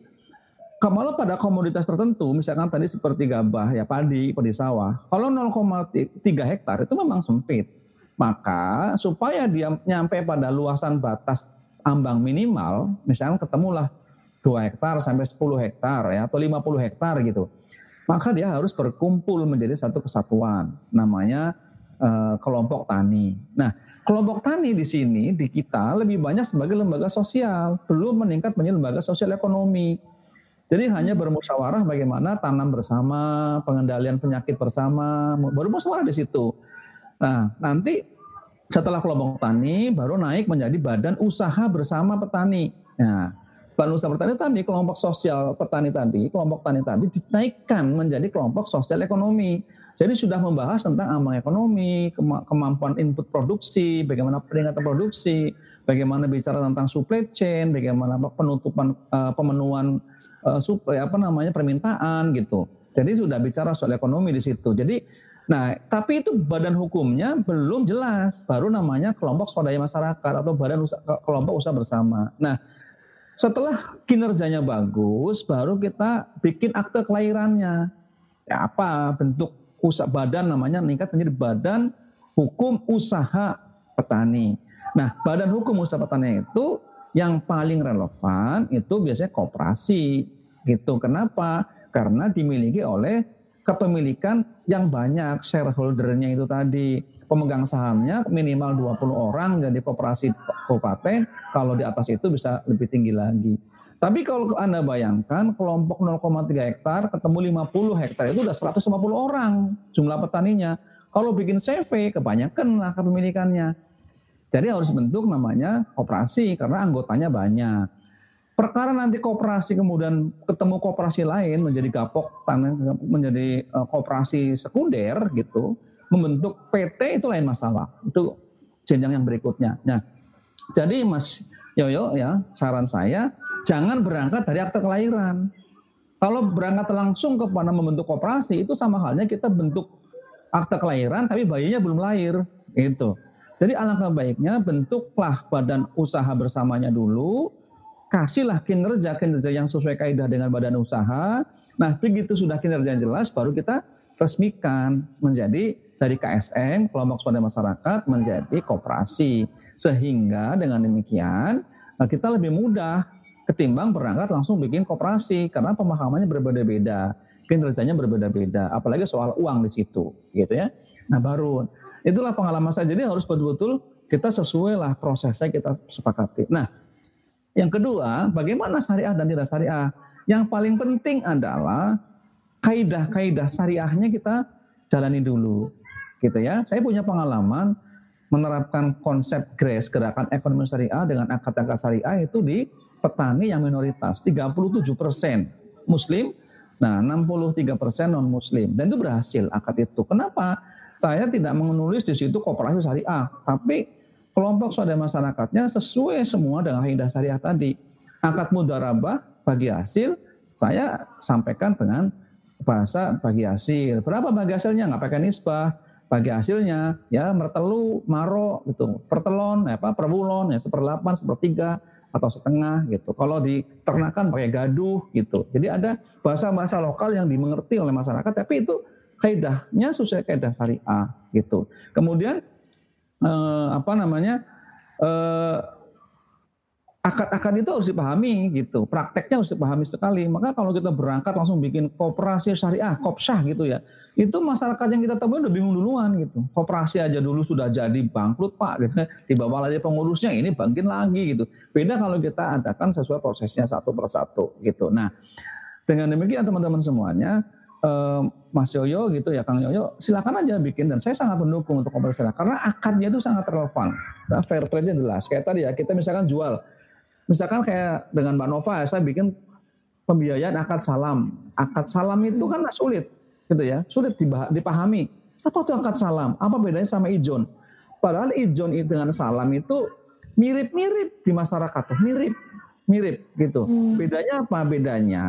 kalau pada komoditas tertentu, misalkan tadi seperti gabah, ya padi, padi sawah, kalau 0,3 hektar itu memang sempit. Maka supaya dia nyampe pada luasan batas ambang minimal, misalkan ketemulah 2 hektar sampai 10 hektar ya atau 50 hektar gitu. Maka dia harus berkumpul menjadi satu kesatuan namanya eh, kelompok tani. Nah, kelompok tani di sini di kita lebih banyak sebagai lembaga sosial, belum meningkat menjadi lembaga sosial ekonomi. Jadi hanya bermusyawarah bagaimana tanam bersama, pengendalian penyakit bersama, baru musyawarah di situ. Nah, nanti setelah kelompok tani baru naik menjadi badan usaha bersama petani. Nah, Badan Pertanian tadi, kelompok sosial petani tadi, kelompok tani tadi dinaikkan menjadi kelompok sosial ekonomi. Jadi sudah membahas tentang ambang ekonomi, kemampuan input produksi, bagaimana peringatan produksi, bagaimana bicara tentang supply chain, bagaimana penutupan uh, pemenuhan uh, supply apa namanya permintaan gitu. Jadi sudah bicara soal ekonomi di situ. Jadi nah, tapi itu badan hukumnya belum jelas, baru namanya kelompok swadaya masyarakat atau badan usaha, kelompok usaha bersama. Nah, setelah kinerjanya bagus, baru kita bikin akte kelahirannya. Ya apa bentuk usaha badan namanya meningkat menjadi badan hukum usaha petani. Nah, badan hukum usaha petani itu yang paling relevan itu biasanya kooperasi gitu. Kenapa? Karena dimiliki oleh kepemilikan yang banyak shareholdernya itu tadi pemegang sahamnya minimal 20 orang jadi koperasi kabupaten, kalau di atas itu bisa lebih tinggi lagi. Tapi kalau Anda bayangkan kelompok 0,3 hektar ketemu 50 hektar itu udah 150 orang jumlah petaninya. Kalau bikin CV kebanyakan lah kepemilikannya. Jadi harus bentuk namanya koperasi karena anggotanya banyak. Perkara nanti koperasi kemudian ketemu koperasi lain menjadi gapok menjadi eh, koperasi sekunder gitu membentuk PT itu lain masalah. Itu jenjang yang berikutnya. Nah, jadi Mas Yoyo ya, saran saya jangan berangkat dari akte kelahiran. Kalau berangkat langsung kepada membentuk koperasi itu sama halnya kita bentuk akte kelahiran tapi bayinya belum lahir itu. Jadi alangkah baiknya bentuklah badan usaha bersamanya dulu, kasihlah kinerja kinerja yang sesuai kaidah dengan badan usaha. Nah begitu sudah kinerja yang jelas baru kita resmikan menjadi dari KSM, kelompok swadaya masyarakat menjadi koperasi. Sehingga dengan demikian eh, kita lebih mudah ketimbang berangkat langsung bikin koperasi karena pemahamannya berbeda-beda, kinerjanya berbeda-beda, apalagi soal uang di situ, gitu ya. Nah baru itulah pengalaman saya. Jadi harus betul-betul kita sesuai lah prosesnya kita sepakati. Nah yang kedua, bagaimana syariah dan tidak syariah? Yang paling penting adalah kaidah-kaidah syariahnya kita jalani dulu gitu ya. Saya punya pengalaman menerapkan konsep GRACE, Gerakan Ekonomi Syariah dengan akad-akad syariah itu di petani yang minoritas, 37 persen Muslim, nah 63 persen non Muslim, dan itu berhasil akad itu. Kenapa? Saya tidak menulis di situ kooperasi syariah, tapi kelompok swadaya masyarakatnya sesuai semua dengan kaidah syariah tadi. Akad mudarabah bagi hasil, saya sampaikan dengan bahasa bagi hasil. Berapa bagi hasilnya? Nggak pakai nisbah. Bagi hasilnya ya mertelu, maro gitu, pertelon, apa perwulon ya seperlapan, sepertiga atau setengah gitu. Kalau di ternakan pakai gaduh gitu. Jadi ada bahasa-bahasa lokal yang dimengerti oleh masyarakat, tapi itu kaidahnya sesuai kaidah syariah gitu. Kemudian eh, apa namanya eh, akad-akad itu harus dipahami gitu. Prakteknya harus dipahami sekali. Maka kalau kita berangkat langsung bikin kooperasi syariah, kopsah gitu ya. Itu masyarakat yang kita temui udah bingung duluan gitu. Kooperasi aja dulu sudah jadi bangkrut Pak gitu. Di bawah lagi pengurusnya ini bangkit lagi gitu. Beda kalau kita adakan sesuai prosesnya satu persatu gitu. Nah, dengan demikian teman-teman semuanya eh, Mas Yoyo gitu ya Kang Yoyo silakan aja bikin dan saya sangat mendukung untuk kooperasi karena akadnya itu sangat relevan. Nah, fair trade-nya jelas. Kayak tadi ya kita misalkan jual Misalkan kayak dengan Mbak Nova, saya bikin pembiayaan akad salam. Akad salam itu kan sulit, gitu ya, sulit dipahami. Apa itu akad salam? Apa bedanya sama ijon? Padahal ijon dengan salam itu mirip-mirip di masyarakat tuh, mirip, mirip gitu. Hmm. Bedanya apa? Bedanya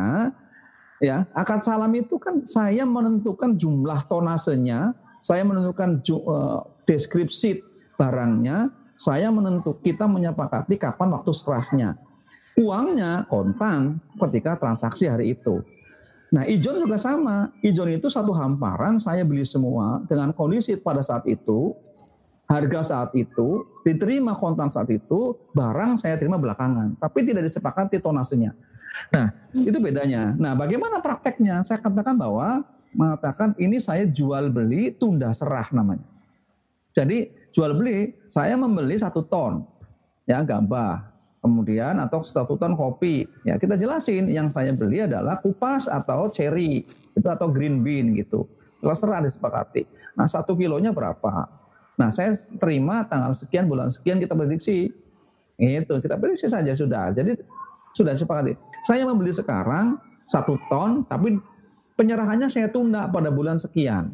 ya akad salam itu kan saya menentukan jumlah tonasenya, saya menentukan uh, deskripsi barangnya, saya menentu kita menyepakati kapan waktu serahnya. Uangnya kontan ketika transaksi hari itu. Nah, ijon juga sama. Ijon itu satu hamparan saya beli semua dengan kondisi pada saat itu, harga saat itu, diterima kontan saat itu, barang saya terima belakangan. Tapi tidak disepakati tonasenya. Nah, itu bedanya. Nah, bagaimana prakteknya? Saya katakan bahwa mengatakan ini saya jual beli tunda serah namanya. Jadi jual beli, saya membeli satu ton ya gabah, kemudian atau satu ton kopi. Ya kita jelasin yang saya beli adalah kupas atau cherry itu atau green bean gitu. Terserah disepakati. Nah satu kilonya berapa? Nah saya terima tanggal sekian bulan sekian kita prediksi. Itu kita prediksi saja sudah. Jadi sudah sepakati. Saya membeli sekarang satu ton, tapi penyerahannya saya tunda pada bulan sekian.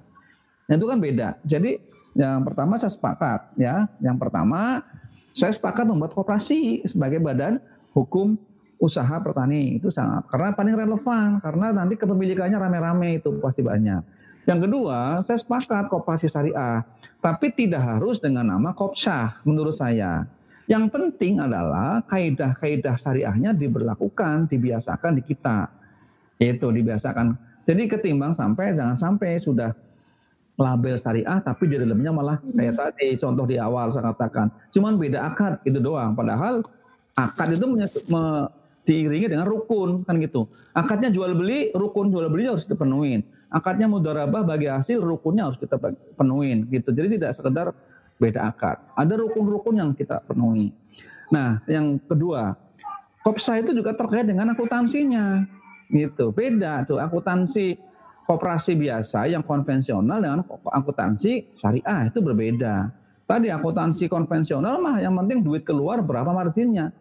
Nah, itu kan beda. Jadi yang pertama saya sepakat ya. Yang pertama saya sepakat membuat koperasi sebagai badan hukum usaha petani itu sangat karena paling relevan karena nanti kepemilikannya rame-rame itu pasti banyak. Yang kedua, saya sepakat koperasi syariah, tapi tidak harus dengan nama kopsah menurut saya. Yang penting adalah kaidah-kaidah syariahnya diberlakukan, dibiasakan di kita. Itu dibiasakan. Jadi ketimbang sampai jangan sampai sudah label syariah tapi di dalamnya malah kayak tadi contoh di awal saya katakan. Cuman beda akad itu doang. Padahal akad itu me, diiringi dengan rukun kan gitu. Akadnya jual beli rukun jual beli harus dipenuhin. Akadnya mudarabah bagi hasil rukunnya harus kita penuhin gitu. Jadi tidak sekedar beda akad. Ada rukun-rukun yang kita penuhi. Nah yang kedua kopsa itu juga terkait dengan akuntansinya gitu. Beda tuh akuntansi Koperasi biasa yang konvensional dengan akuntansi syariah itu berbeda. Tadi akuntansi konvensional mah yang penting duit keluar berapa marginnya.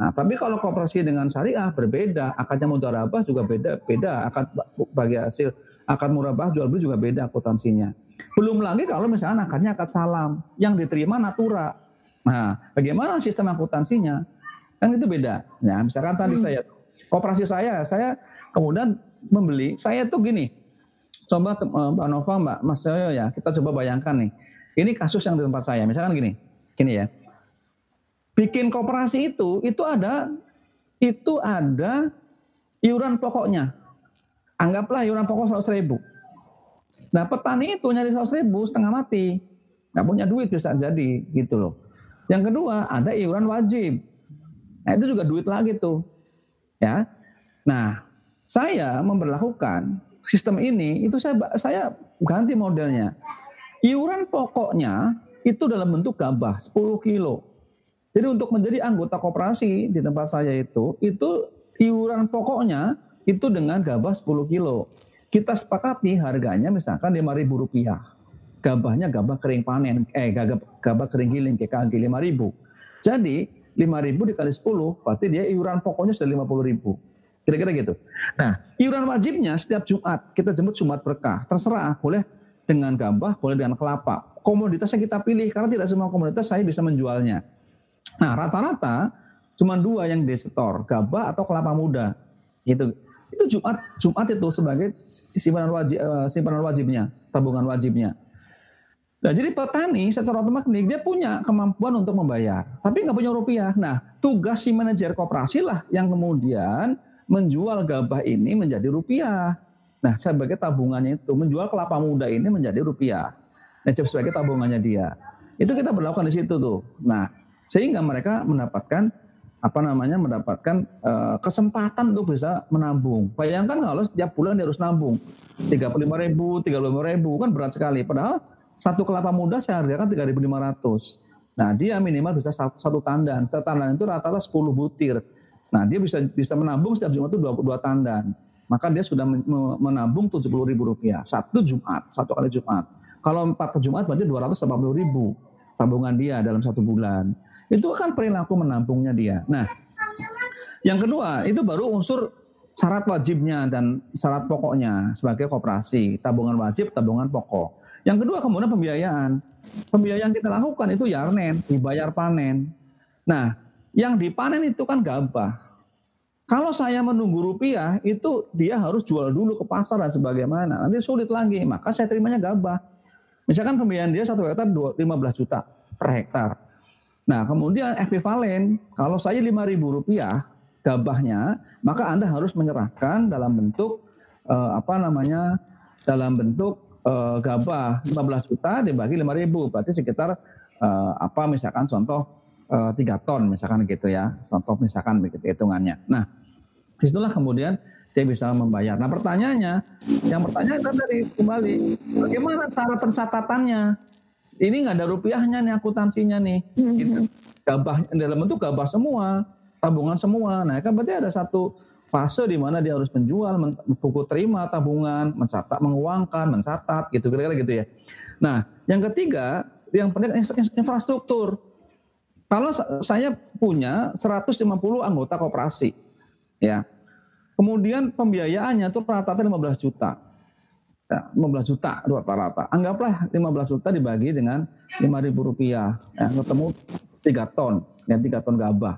Nah, tapi kalau koperasi dengan syariah berbeda, akadnya mudarabah juga beda, beda akad bagi hasil akad murabah jual beli juga beda akuntansinya. Belum lagi kalau misalnya akadnya akad salam yang diterima natura. Nah, bagaimana sistem akuntansinya? Kan itu beda. Ya, misalkan tadi hmm. saya koperasi saya, saya kemudian membeli, saya tuh gini, coba eh, Mbak Nova, Mbak Mas Yoyo ya, kita coba bayangkan nih. Ini kasus yang di tempat saya, misalkan gini, gini ya. Bikin koperasi itu, itu ada, itu ada iuran pokoknya. Anggaplah iuran pokok 100 ribu. Nah petani itu nyari 100 ribu setengah mati. Nggak punya duit bisa jadi gitu loh. Yang kedua ada iuran wajib. Nah itu juga duit lagi tuh. Ya. Nah saya memperlakukan sistem ini itu saya saya ganti modelnya. Iuran pokoknya itu dalam bentuk gabah 10 kilo. Jadi untuk menjadi anggota koperasi di tempat saya itu, itu iuran pokoknya itu dengan gabah 10 kilo. Kita sepakati harganya misalkan 5 ribu rupiah. gabahnya gabah kering panen, eh gabah, gabah kering giling kayak KG 5000. Jadi 5000 dikali 10 berarti dia iuran pokoknya sudah 50000. Kira-kira gitu. Nah, iuran wajibnya setiap Jumat kita jemput Jumat berkah. Terserah, boleh dengan gabah, boleh dengan kelapa. Komoditasnya kita pilih karena tidak semua komoditas saya bisa menjualnya. Nah, rata-rata cuma dua yang di setor, gabah atau kelapa muda. Gitu. Itu Jumat Jumat itu sebagai simpanan wajib uh, simpanan wajibnya, tabungan wajibnya. Nah, jadi petani secara otomatis dia punya kemampuan untuk membayar, tapi nggak punya rupiah. Nah, tugas si manajer koperasi lah yang kemudian menjual gabah ini menjadi rupiah. Nah, sebagai tabungannya itu menjual kelapa muda ini menjadi rupiah. Nah, sebagai tabungannya dia. Itu kita berlakukan di situ tuh. Nah, sehingga mereka mendapatkan apa namanya mendapatkan uh, kesempatan untuk bisa menabung. Bayangkan kalau setiap bulan dia harus nabung 35 ribu, 35 ribu kan berat sekali. Padahal satu kelapa muda saya hargakan 3.500. Nah dia minimal bisa satu, satu tandan. Satu tandan itu rata-rata 10 butir. Nah dia bisa bisa menabung setiap Jumat itu dua, dua tandan. Maka dia sudah menabung 70 ribu rupiah. Satu Jumat, satu kali Jumat. Kalau empat Jumat berarti 280 ribu tabungan dia dalam satu bulan. Itu kan perilaku menabungnya dia. Nah, yang kedua itu baru unsur syarat wajibnya dan syarat pokoknya sebagai koperasi, tabungan wajib, tabungan pokok. Yang kedua kemudian pembiayaan. Pembiayaan kita lakukan itu yarnen, dibayar panen. Nah, yang dipanen itu kan gabah. Kalau saya menunggu rupiah, itu dia harus jual dulu ke pasar dan sebagaimana. Nanti sulit lagi, maka saya terimanya gabah. Misalkan pembiayaan dia satu hektar 15 juta per hektar. Nah, kemudian ekuivalen, kalau saya ribu rupiah gabahnya, maka Anda harus menyerahkan dalam bentuk eh, apa namanya? dalam bentuk eh, gabah 15 juta dibagi ribu, berarti sekitar eh, apa misalkan contoh eh, 3 ton misalkan gitu ya. Contoh misalkan begitu hitungannya. Nah, di situlah kemudian dia bisa membayar. Nah pertanyaannya, yang pertanyaan tadi kembali, bagaimana cara pencatatannya? ini nggak ada rupiahnya nih akuntansinya nih. Gitu. Gabah dalam bentuk gabah semua, tabungan semua. Nah, kan berarti ada satu fase di mana dia harus menjual, buku terima tabungan, mencatat, menguangkan, mencatat, gitu kira-kira gitu ya. Nah, yang ketiga, yang penting infrastruktur. Kalau saya punya 150 anggota koperasi, ya, kemudian pembiayaannya itu rata-rata 15 juta ya, 15 juta rata-rata. Anggaplah 15 juta dibagi dengan 5 ribu rupiah. Ya, ketemu 3 ton, ya 3 ton gabah.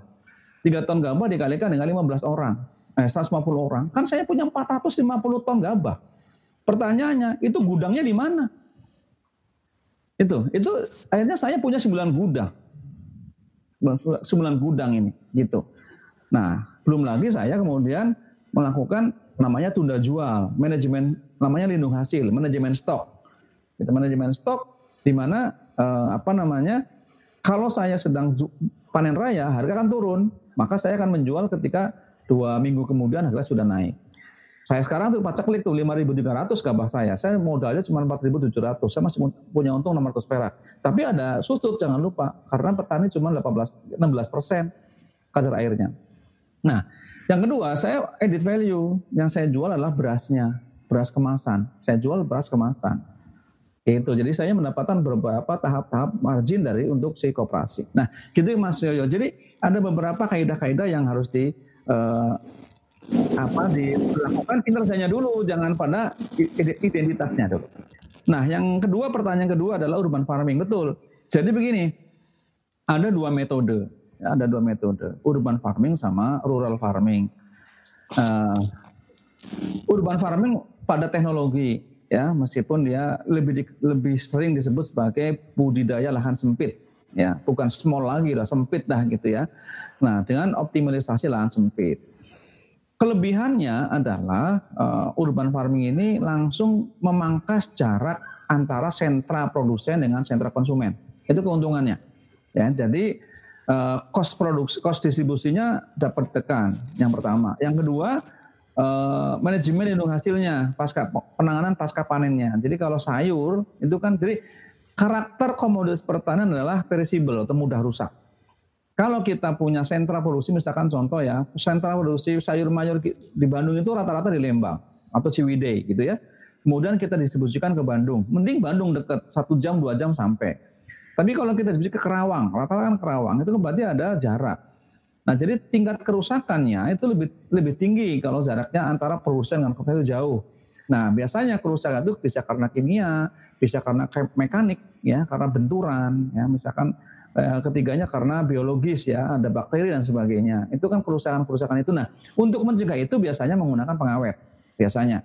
3 ton gabah dikalikan dengan 15 orang, eh, 150 orang. Kan saya punya 450 ton gabah. Pertanyaannya, itu gudangnya di mana? Itu, itu akhirnya saya punya 9 gudang. 9 gudang ini, gitu. Nah, belum lagi saya kemudian melakukan namanya tunda jual, manajemen namanya lindung hasil, manajemen stok. Kita manajemen stok di mana eh, apa namanya? Kalau saya sedang panen raya, harga kan turun, maka saya akan menjual ketika dua minggu kemudian harga sudah naik. Saya sekarang tuh paceklik tuh 5.300 gabah saya. Saya modalnya cuma 4.700. Saya masih punya untung 600 perak. Tapi ada susut jangan lupa karena petani cuma 18 16 persen kadar airnya. Nah, yang kedua saya edit value. Yang saya jual adalah berasnya beras kemasan. Saya jual beras kemasan. Itu. Jadi saya mendapatkan beberapa tahap-tahap margin dari untuk si koperasi. Nah, gitu Mas Yoyo. Jadi ada beberapa kaidah-kaidah yang harus di uh, apa dilakukan kinerjanya dulu, jangan pada identitasnya dulu. Nah, yang kedua pertanyaan kedua adalah urban farming, betul. Jadi begini, ada dua metode, ada dua metode, urban farming sama rural farming. Uh, urban farming pada teknologi ya meskipun dia lebih di, lebih sering disebut sebagai budidaya lahan sempit ya bukan small lagi lah sempit dah gitu ya nah dengan optimalisasi lahan sempit kelebihannya adalah uh, urban farming ini langsung memangkas jarak antara sentra produsen dengan sentra konsumen itu keuntungannya ya jadi uh, cost produksi cost distribusinya dapat tekan yang pertama yang kedua uh, manajemen lindung hasilnya pasca penanganan pasca panennya. Jadi kalau sayur itu kan jadi karakter komoditas pertanian adalah perishable atau mudah rusak. Kalau kita punya sentra produksi misalkan contoh ya, sentra produksi sayur mayur di Bandung itu rata-rata di Lembang atau Ciwidey gitu ya. kemudian kita distribusikan ke Bandung. Mending Bandung dekat satu jam dua jam sampai. Tapi kalau kita distribusi ke Kerawang, rata-rata kan Kerawang itu berarti ada jarak. Nah jadi tingkat kerusakannya itu lebih lebih tinggi kalau jaraknya antara produsen dengan konsumen itu jauh. Nah biasanya kerusakan itu bisa karena kimia, bisa karena mekanik, ya karena benturan, ya misalkan ketiganya karena biologis ya ada bakteri dan sebagainya. Itu kan kerusakan-kerusakan itu. Nah untuk mencegah itu biasanya menggunakan pengawet biasanya.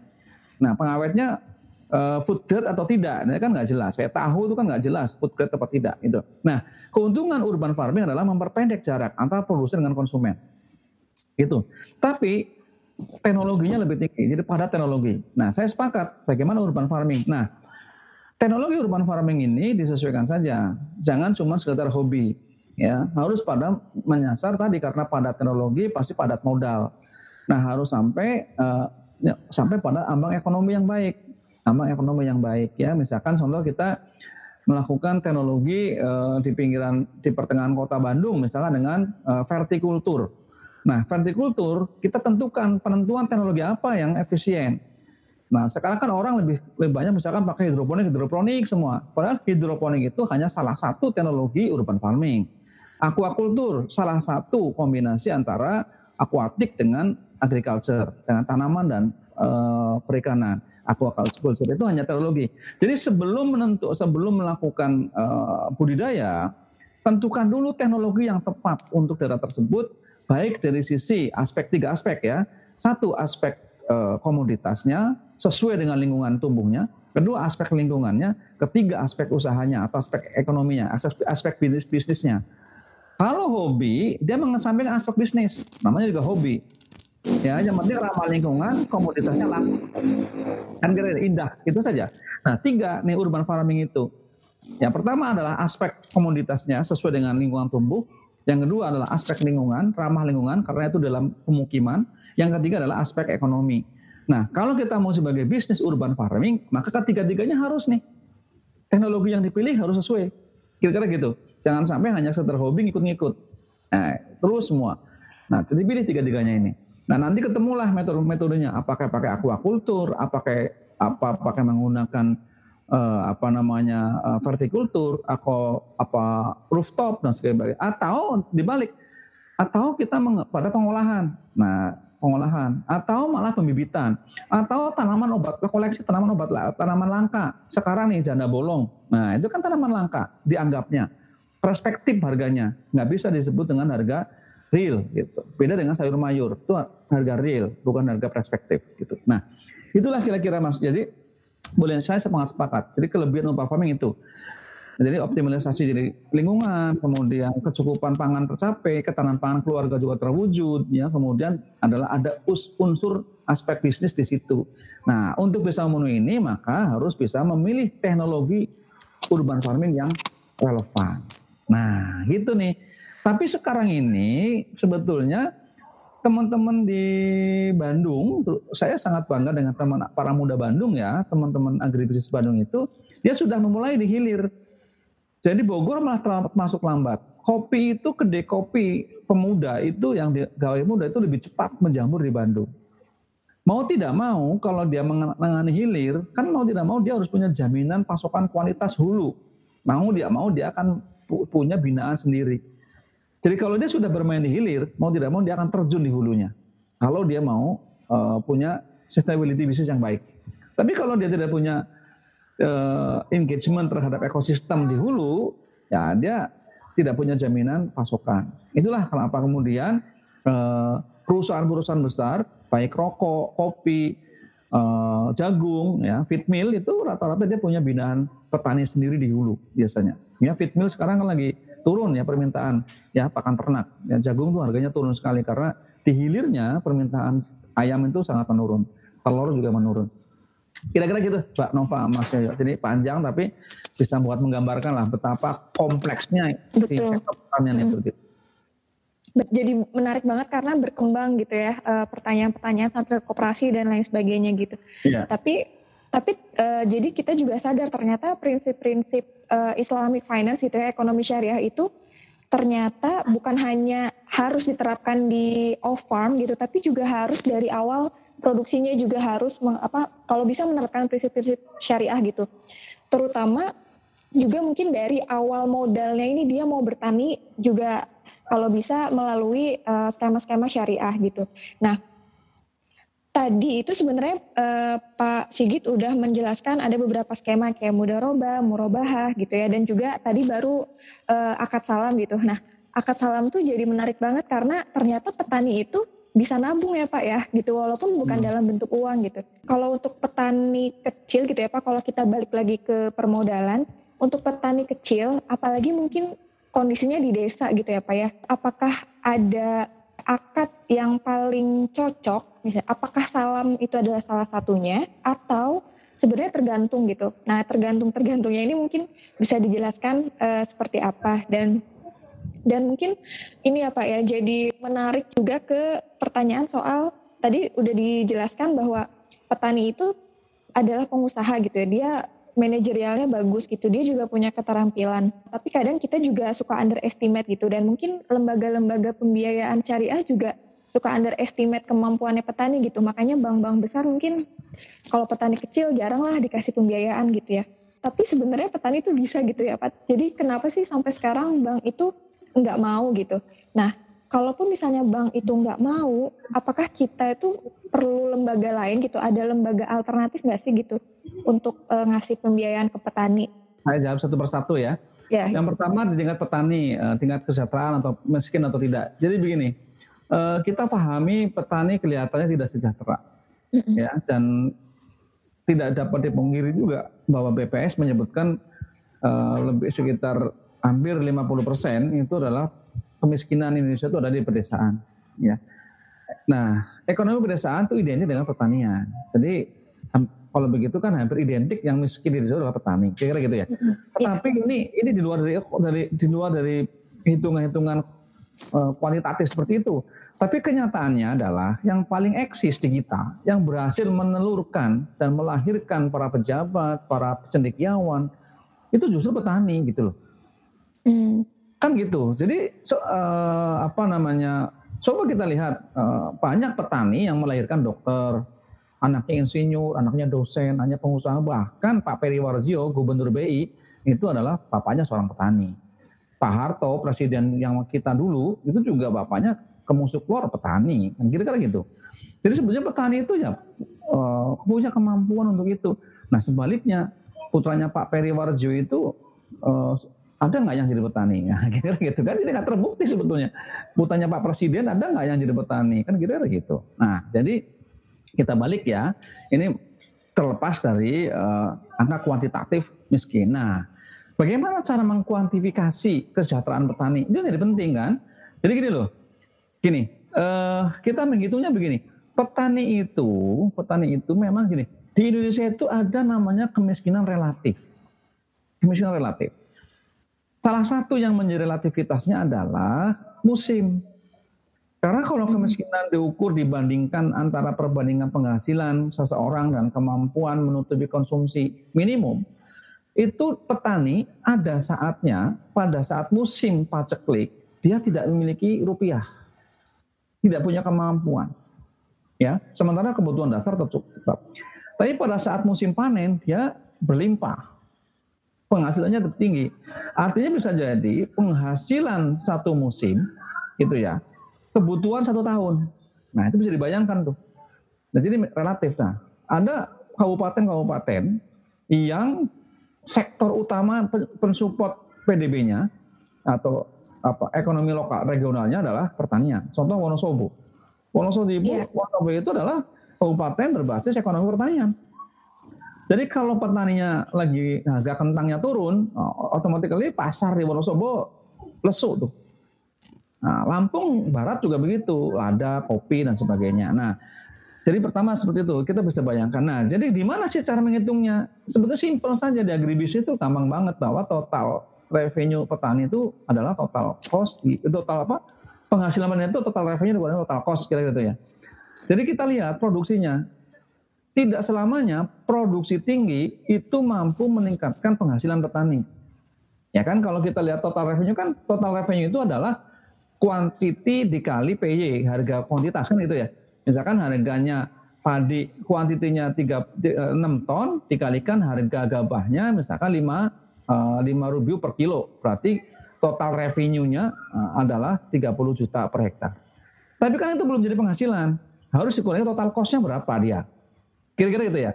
Nah pengawetnya uh, food grade atau tidak, ini kan nggak jelas. Kayak tahu itu kan nggak jelas food grade atau tidak. Gitu. Nah keuntungan urban farming adalah memperpendek jarak antara produsen dengan konsumen. Itu. Tapi teknologinya lebih tinggi, jadi pada teknologi. Nah saya sepakat bagaimana urban farming. Nah teknologi urban farming ini disesuaikan saja, jangan cuma sekedar hobi. Ya, harus pada menyasar tadi karena pada teknologi pasti padat modal. Nah harus sampai uh, ya, sampai pada ambang ekonomi yang baik, ambang ekonomi yang baik ya. Misalkan contoh kita melakukan teknologi uh, di pinggiran di pertengahan kota Bandung misalkan dengan uh, vertikultur. Nah, vertikultur kita tentukan penentuan teknologi apa yang efisien. Nah, sekarang kan orang lebih lebih banyak misalkan pakai hidroponik, hidroponik semua. Padahal hidroponik itu hanya salah satu teknologi urban farming. Aquaculture salah satu kombinasi antara akuatik dengan agriculture, dengan tanaman dan uh, perikanan. Aquaculture itu hanya teknologi. Jadi sebelum menentu, sebelum melakukan uh, budidaya, tentukan dulu teknologi yang tepat untuk daerah tersebut, baik dari sisi aspek tiga aspek ya. Satu aspek uh, komoditasnya sesuai dengan lingkungan tumbuhnya, kedua aspek lingkungannya, ketiga aspek usahanya atau aspek ekonominya, aspek, bisnis bisnisnya. Kalau hobi, dia mengesampingkan aspek bisnis, namanya juga hobi. Ya, yang penting ramah lingkungan, komoditasnya laku. Kan kira indah, itu saja. Nah, tiga nih urban farming itu. Yang pertama adalah aspek komoditasnya sesuai dengan lingkungan tumbuh. Yang kedua adalah aspek lingkungan, ramah lingkungan karena itu dalam pemukiman. Yang ketiga adalah aspek ekonomi. Nah, kalau kita mau sebagai bisnis urban farming, maka ketiga-tiganya harus nih. Teknologi yang dipilih harus sesuai. Kira-kira gitu. Jangan sampai hanya sekedar hobi ngikut-ngikut. Nah, terus semua. Nah, dipilih tiga-tiganya ini. Nah nanti ketemulah metode-metodenya. Apakah pakai aquaculture, apakah apa pakai menggunakan uh, apa namanya uh, vertikultur, atau apa rooftop dan sebagainya. Atau dibalik, atau kita pada pengolahan. Nah pengolahan atau malah pembibitan atau tanaman obat koleksi tanaman obat tanaman langka sekarang nih janda bolong nah itu kan tanaman langka dianggapnya perspektif harganya nggak bisa disebut dengan harga real gitu. Beda dengan sayur mayur, itu harga real, bukan harga perspektif gitu. Nah, itulah kira-kira Mas. Jadi boleh saya sangat sepakat. Jadi kelebihan upah farming itu. Jadi optimalisasi dari lingkungan, kemudian kecukupan pangan tercapai, ketahanan pangan keluarga juga terwujud, ya. Kemudian adalah ada unsur aspek bisnis di situ. Nah, untuk bisa memenuhi ini maka harus bisa memilih teknologi urban farming yang relevan. Nah, gitu nih. Tapi sekarang ini sebetulnya teman-teman di Bandung, saya sangat bangga dengan teman para muda Bandung ya, teman-teman agribisnis Bandung itu, dia sudah memulai di hilir. Jadi Bogor malah terlambat masuk lambat. Kopi itu kedai kopi pemuda itu yang di, gawai muda itu lebih cepat menjamur di Bandung. Mau tidak mau, kalau dia menangani hilir, kan mau tidak mau dia harus punya jaminan pasokan kualitas hulu. Mau dia mau dia akan punya binaan sendiri. Jadi kalau dia sudah bermain di hilir, mau tidak mau dia akan terjun di hulunya. Kalau dia mau uh, punya sustainability bisnis yang baik. Tapi kalau dia tidak punya uh, engagement terhadap ekosistem di hulu, ya dia tidak punya jaminan pasokan. Itulah kenapa kemudian uh, perusahaan-perusahaan besar, baik rokok, kopi, uh, jagung, ya, feed mill itu rata-rata dia punya binaan petani sendiri di hulu biasanya. Ya, feed mill sekarang kan lagi turun ya permintaan ya pakan ternak. Ya, jagung tuh harganya turun sekali karena di hilirnya permintaan ayam itu sangat menurun. Telur juga menurun. Kira-kira gitu Pak Nova Mas Yoyo. Jadi panjang tapi bisa buat menggambarkan lah betapa kompleksnya Betul. si sektor pertanian itu. Gitu. Jadi menarik banget karena berkembang gitu ya eh, pertanyaan-pertanyaan tentang koperasi dan lain sebagainya gitu. Iya. Tapi tapi uh, jadi kita juga sadar ternyata prinsip-prinsip uh, Islamic finance itu ya ekonomi syariah itu ternyata bukan hanya harus diterapkan di off farm gitu tapi juga harus dari awal produksinya juga harus meng, apa kalau bisa menerapkan prinsip-prinsip syariah gitu. Terutama juga mungkin dari awal modalnya ini dia mau bertani juga kalau bisa melalui uh, skema-skema syariah gitu. Nah, tadi itu sebenarnya uh, Pak Sigit udah menjelaskan ada beberapa skema kayak mudaroba, murobahah gitu ya dan juga tadi baru uh, akad salam gitu. Nah, akad salam tuh jadi menarik banget karena ternyata petani itu bisa nabung ya Pak ya gitu walaupun bukan hmm. dalam bentuk uang gitu. Kalau untuk petani kecil gitu ya Pak kalau kita balik lagi ke permodalan untuk petani kecil apalagi mungkin kondisinya di desa gitu ya Pak ya. Apakah ada akad yang paling cocok misalnya apakah salam itu adalah salah satunya atau sebenarnya tergantung gitu. Nah, tergantung tergantungnya ini mungkin bisa dijelaskan uh, seperti apa dan dan mungkin ini ya Pak ya, jadi menarik juga ke pertanyaan soal tadi udah dijelaskan bahwa petani itu adalah pengusaha gitu ya. Dia manajerialnya bagus gitu. Dia juga punya keterampilan. Tapi kadang kita juga suka underestimate gitu dan mungkin lembaga-lembaga pembiayaan syariah juga suka underestimate kemampuannya petani gitu. Makanya bank-bank besar mungkin kalau petani kecil jarang lah dikasih pembiayaan gitu ya. Tapi sebenarnya petani itu bisa gitu ya Pak. Jadi kenapa sih sampai sekarang bank itu nggak mau gitu. Nah, kalaupun misalnya bank itu nggak mau, apakah kita itu perlu lembaga lain gitu? Ada lembaga alternatif nggak sih gitu untuk uh, ngasih pembiayaan ke petani? Saya jawab satu persatu ya. ya. Yang pertama di tingkat petani, uh, tingkat kesejahteraan atau miskin atau tidak. Jadi begini, uh, kita pahami petani kelihatannya tidak sejahtera, ya dan tidak dapat dipungkiri juga bahwa BPS menyebutkan uh, lebih sekitar hampir 50 persen itu adalah kemiskinan Indonesia itu ada di pedesaan. Ya. Nah, ekonomi pedesaan itu identik dengan pertanian. Jadi kalau begitu kan hampir identik yang miskin di Indonesia adalah petani, kira-kira gitu ya. Tetapi ini ini di luar dari dari di luar dari hitungan-hitungan uh, kuantitatif seperti itu. Tapi kenyataannya adalah yang paling eksis di kita, yang berhasil menelurkan dan melahirkan para pejabat, para cendekiawan, itu justru petani gitu loh. Hmm. Kan gitu. Jadi so, uh, apa namanya? Coba kita lihat uh, banyak petani yang melahirkan dokter, anaknya insinyur, anaknya dosen, anaknya pengusaha. Bahkan Pak Peri Warjio, Gubernur BI, itu adalah bapaknya seorang petani. Pak Harto, presiden yang kita dulu, itu juga bapaknya kemusuk keluar petani. Kan kira-kira gitu. Jadi sebenarnya petani itu ya uh, punya kemampuan untuk itu. Nah sebaliknya putranya Pak Peri Warjio itu uh, ada nggak yang jadi petani? *laughs* Nah, kira-kira gitu kan ini nggak terbukti sebetulnya. Butanya Pak Presiden ada nggak yang jadi petani? Kan kira-kira gitu. Nah, jadi kita balik ya. Ini terlepas dari uh, angka kuantitatif miskin. Nah, bagaimana cara mengkuantifikasi kesejahteraan petani? Itu jadi penting kan? Jadi gini loh, gini, uh, kita menghitungnya begini. Petani itu, petani itu memang gini. Di Indonesia itu ada namanya kemiskinan relatif. Kemiskinan relatif Salah satu yang menjadi relativitasnya adalah musim. Karena kalau hmm. kemiskinan diukur dibandingkan antara perbandingan penghasilan seseorang dan kemampuan menutupi konsumsi minimum, itu petani ada saatnya pada saat musim paceklik dia tidak memiliki rupiah, tidak punya kemampuan, ya. Sementara kebutuhan dasar tetap. Tapi pada saat musim panen dia berlimpah, penghasilannya tetap tinggi. Artinya bisa jadi penghasilan satu musim itu ya kebutuhan satu tahun. Nah itu bisa dibayangkan tuh. Nah jadi relatif. Nah ada kabupaten-kabupaten yang sektor utama pensupport PDB-nya atau apa ekonomi lokal regionalnya adalah pertanian. Contoh Wonosobo. Wonosobo, yeah. Wonosobo itu adalah kabupaten berbasis ekonomi pertanian. Jadi kalau petaninya lagi harga kentangnya turun, otomatis pasar di Wonosobo lesu tuh. Nah, Lampung Barat juga begitu, ada kopi dan sebagainya. Nah, jadi pertama seperti itu, kita bisa bayangkan. Nah, jadi di mana sih cara menghitungnya? Sebetulnya simpel saja di agribisnis itu gampang banget bahwa total revenue petani itu adalah total cost, total apa? Penghasilan itu total revenue dikurangi total cost kira-kira gitu ya. Jadi kita lihat produksinya, tidak selamanya produksi tinggi itu mampu meningkatkan penghasilan petani. Ya kan kalau kita lihat total revenue kan total revenue itu adalah quantity dikali PY, harga kuantitas kan itu ya. Misalkan harganya padi kuantitinya 3, 6 ton dikalikan harga gabahnya misalkan 5 uh, 5 rupiah per kilo. Berarti total revenue-nya uh, adalah 30 juta per hektar. Tapi kan itu belum jadi penghasilan. Harus dikurangi total cost-nya berapa dia. Kira-kira gitu ya.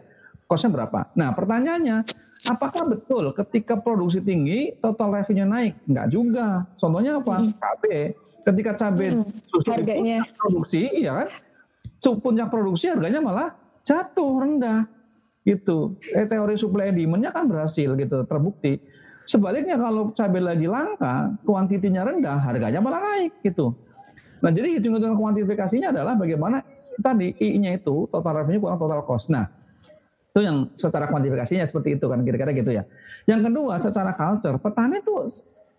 Cost-nya berapa. Nah pertanyaannya, apakah betul ketika produksi tinggi total revenue naik? Enggak juga. Contohnya apa? Hmm. Cabai. Ketika cabai hmm, harganya produksi, iya kan? puncak produksi harganya malah jatuh rendah gitu. Eh, teori supply and demand-nya kan berhasil gitu, terbukti. Sebaliknya kalau cabai lagi langka, kuantitinya rendah, harganya malah naik gitu. Nah, jadi hitung-hitungan kuantifikasinya adalah bagaimana tadi I-nya itu total revenue kurang total cost. Nah, itu yang secara kuantifikasinya seperti itu kan kira-kira gitu ya. Yang kedua secara culture, petani itu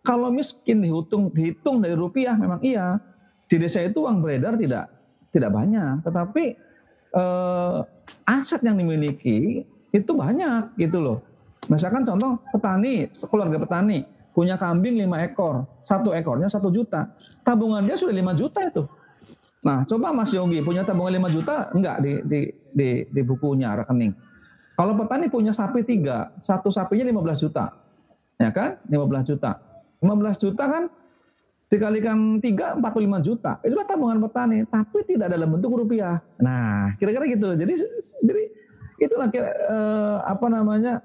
kalau miskin dihitung dihitung dari rupiah memang iya. Di desa itu uang beredar tidak tidak banyak, tetapi eh, aset yang dimiliki itu banyak gitu loh. Misalkan contoh petani, keluarga petani punya kambing 5 ekor, satu ekornya satu juta, tabungan dia sudah 5 juta itu. Nah, coba Mas Yogi punya tabungan 5 juta enggak di di di, di bukunya rekening. Kalau petani punya sapi tiga, satu sapinya 15 juta. Ya kan? 15 juta. 15 juta kan dikalikan 3 45 juta. Itulah tabungan petani, tapi tidak dalam bentuk rupiah. Nah, kira-kira gitu. Jadi jadi itulah kira, eh, apa namanya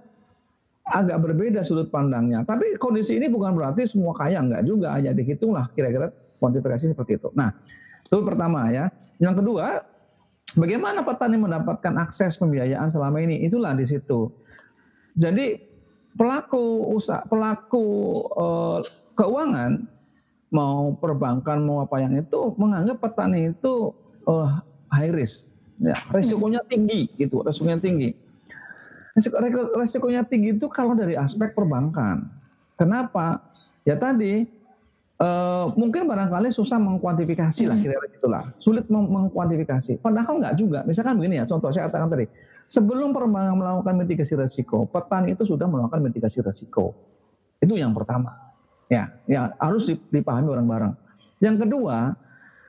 agak berbeda sudut pandangnya. Tapi kondisi ini bukan berarti semua kaya enggak juga, hanya dihitunglah kira-kira kuantifikasi seperti itu. Nah, itu pertama ya. Yang kedua, bagaimana petani mendapatkan akses pembiayaan selama ini? Itulah di situ. Jadi pelaku usaha pelaku eh, keuangan mau perbankan mau apa yang itu menganggap petani itu uh, high risk ya resikonya tinggi gitu resikonya tinggi resiko, resikonya tinggi itu kalau dari aspek perbankan kenapa ya tadi uh, mungkin barangkali susah mengkuantifikasi lah hmm. kira-kira itulah sulit meng mengkuantifikasi padahal nggak juga misalkan begini ya contoh saya katakan tadi sebelum perbankan melakukan mitigasi resiko petani itu sudah melakukan mitigasi resiko itu yang pertama Ya, ya harus dipahami bareng-bareng. Yang kedua,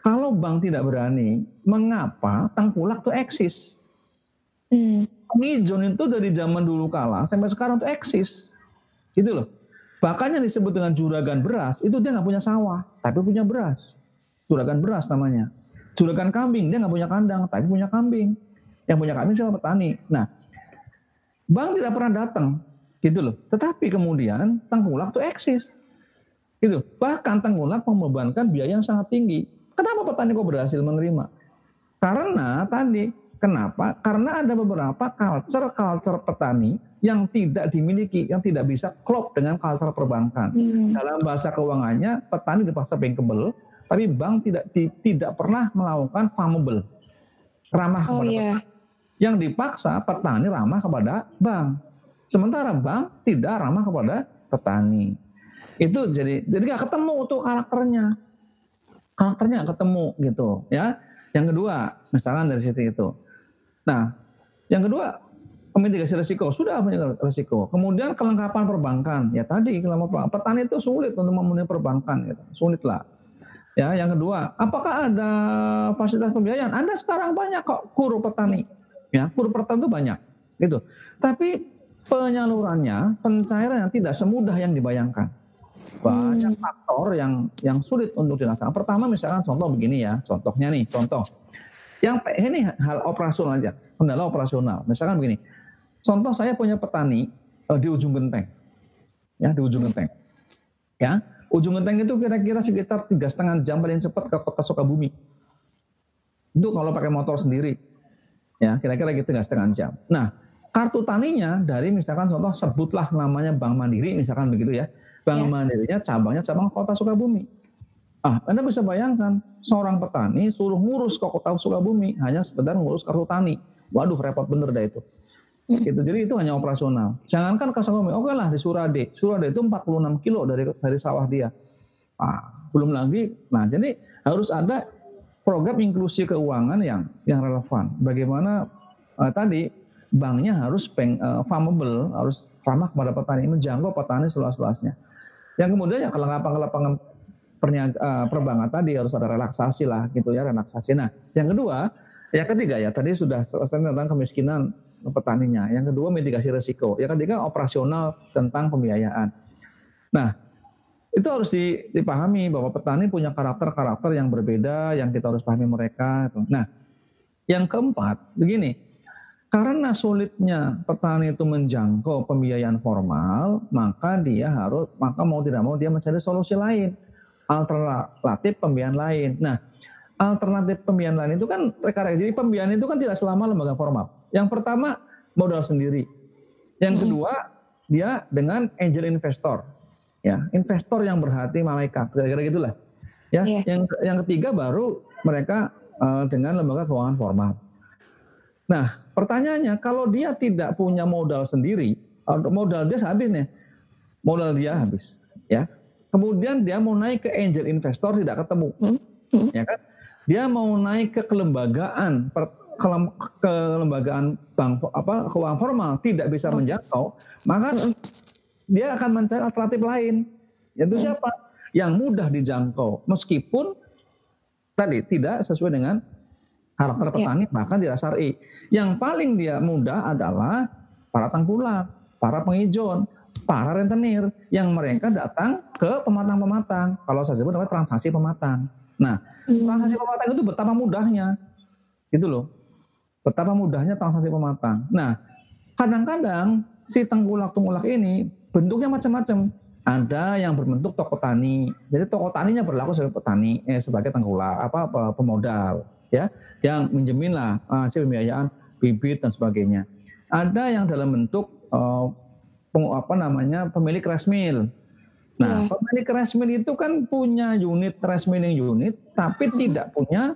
kalau bank tidak berani, mengapa tengkulak itu eksis? Hmm. Mijon itu dari zaman dulu kala sampai sekarang itu eksis. Gitu loh. Bahkan yang disebut dengan juragan beras, itu dia nggak punya sawah, tapi punya beras. Juragan beras namanya. Juragan kambing, dia nggak punya kandang, tapi punya kambing. Yang punya kambing siapa petani. Nah, bank tidak pernah datang, gitu loh. Tetapi kemudian tengkulak itu eksis. Gitu. Bahkan Tengkulak membebankan biaya yang sangat tinggi. Kenapa petani kok berhasil menerima? Karena tadi, kenapa? Karena ada beberapa culture-culture petani yang tidak dimiliki, yang tidak bisa klop dengan culture perbankan. Hmm. Dalam bahasa keuangannya, petani dipaksa bankable, tapi bank tidak di, tidak pernah melakukan farmable, ramah oh, kepada yeah. petani. Yang dipaksa petani ramah kepada bank. Sementara bank tidak ramah kepada petani. Itu jadi jadi nggak ketemu tuh karakternya. Karakternya nggak ketemu gitu ya. Yang kedua, misalkan dari situ itu. Nah, yang kedua mitigasi resiko sudah mitigasi resiko. Kemudian kelengkapan perbankan ya tadi kelengkapan petani itu sulit untuk memenuhi perbankan gitu. Sulit lah. Ya, yang kedua, apakah ada fasilitas pembiayaan? Ada sekarang banyak kok kuru petani. Ya, kuru petani itu banyak gitu. Tapi penyalurannya, pencairan yang tidak semudah yang dibayangkan banyak hmm. faktor yang yang sulit untuk dilaksanakan. Pertama misalkan contoh begini ya, contohnya nih, contoh. Yang ini hal operasional aja, kendala operasional. Misalkan begini, contoh saya punya petani uh, di ujung genteng, ya di ujung genteng, ya ujung genteng itu kira-kira sekitar tiga setengah jam paling cepat ke kota Sukabumi. Itu kalau pakai motor sendiri, ya kira-kira gitu tiga setengah jam. Nah kartu taninya dari misalkan contoh sebutlah namanya Bank Mandiri misalkan begitu ya Bank ya. Mandirinya cabangnya cabang kota Sukabumi. Ah, Anda bisa bayangkan seorang petani suruh ngurus ke kota Sukabumi hanya sekedar ngurus kartu tani. Waduh, repot bener dah itu. Gitu. Jadi itu hanya operasional. Jangankan ke Sukabumi, oke lah di Surade. Surade itu 46 kilo dari dari sawah dia. Ah, belum lagi. Nah, jadi harus ada program inklusi keuangan yang yang relevan. Bagaimana uh, tadi banknya harus peng, uh, farmable, harus ramah kepada petani, menjangkau petani seluas-luasnya. Yang kemudian yang kelengkapan-kelengkapan perniaga, uh, perbankan tadi harus ada relaksasi lah gitu ya relaksasi. Nah, yang kedua Yang ketiga ya, tadi sudah selesai tentang kemiskinan petaninya. Yang kedua mitigasi risiko. Yang ketiga operasional tentang pembiayaan. Nah, itu harus dipahami bahwa petani punya karakter-karakter yang berbeda yang kita harus pahami mereka. Nah, yang keempat, begini, karena sulitnya petani itu menjangkau pembiayaan formal, maka dia harus, maka mau tidak mau dia mencari solusi lain, alternatif pembiayaan lain. Nah, alternatif pembiayaan lain itu kan reka Jadi pembiayaan itu kan tidak selama lembaga formal. Yang pertama modal sendiri. Yang hmm. kedua dia dengan angel investor. Ya, investor yang berhati malaikat. Kira-kira gitulah. Ya, yeah. yang yang ketiga baru mereka uh, dengan lembaga keuangan formal. Nah, pertanyaannya kalau dia tidak punya modal sendiri, modal dia habis nih. Modal dia habis, ya. Kemudian dia mau naik ke angel investor tidak ketemu. Hmm. Hmm. Ya kan? dia mau naik ke kelembagaan per, ke kelembagaan bank apa keuangan formal tidak bisa menjangkau, maka dia akan mencari alternatif lain. Yaitu siapa? Yang mudah dijangkau meskipun tadi tidak sesuai dengan karakter ya. petani ya. bahkan tidak syar'i. Yang paling dia mudah adalah para tengkulak, para penghijau, para rentenir yang mereka datang ke pematang-pematang. Kalau saya sebut namanya transaksi pematang. Nah, hmm. transaksi pematang itu betapa mudahnya. Gitu loh. Betapa mudahnya transaksi pematang. Nah, kadang-kadang si tengkulak-tengkulak ini bentuknya macam-macam. Ada yang berbentuk toko tani. Jadi toko taninya berlaku sebagai petani, eh, sebagai tengkulak, apa, pemodal, ya, yang menjamin lah uh, pembiayaan bibit dan sebagainya. Ada yang dalam bentuk uh, apa namanya pemilik rice mill. Nah, yeah. pemilik rice mill itu kan punya unit rice milling unit, tapi mm. tidak punya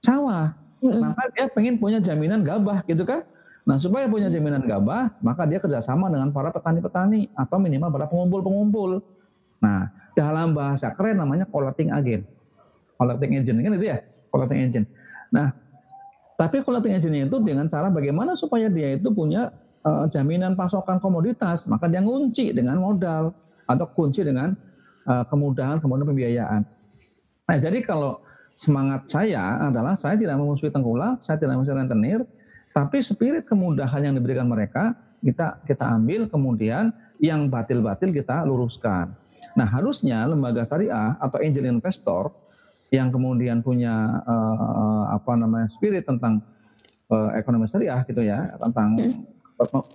sawah. Mm. Maka dia pengen punya jaminan gabah, gitu kan? Nah, supaya punya jaminan gabah, maka dia kerjasama dengan para petani-petani atau minimal para pengumpul-pengumpul. Nah, dalam bahasa keren namanya collecting agent. Collecting agent kan itu ya, collecting agent. Nah, tapi collecting agent itu dengan cara bagaimana supaya dia itu punya uh, jaminan pasokan komoditas, maka dia ngunci dengan modal atau kunci dengan uh, kemudahan kemudahan pembiayaan. Nah, jadi kalau semangat saya adalah saya tidak memusuhi tengkulak, saya tidak memusuhi rentenir, tapi spirit kemudahan yang diberikan mereka kita kita ambil kemudian yang batil-batil kita luruskan. Nah, harusnya lembaga syariah atau angel investor yang kemudian punya uh, apa namanya spirit tentang uh, ekonomi syariah gitu ya, tentang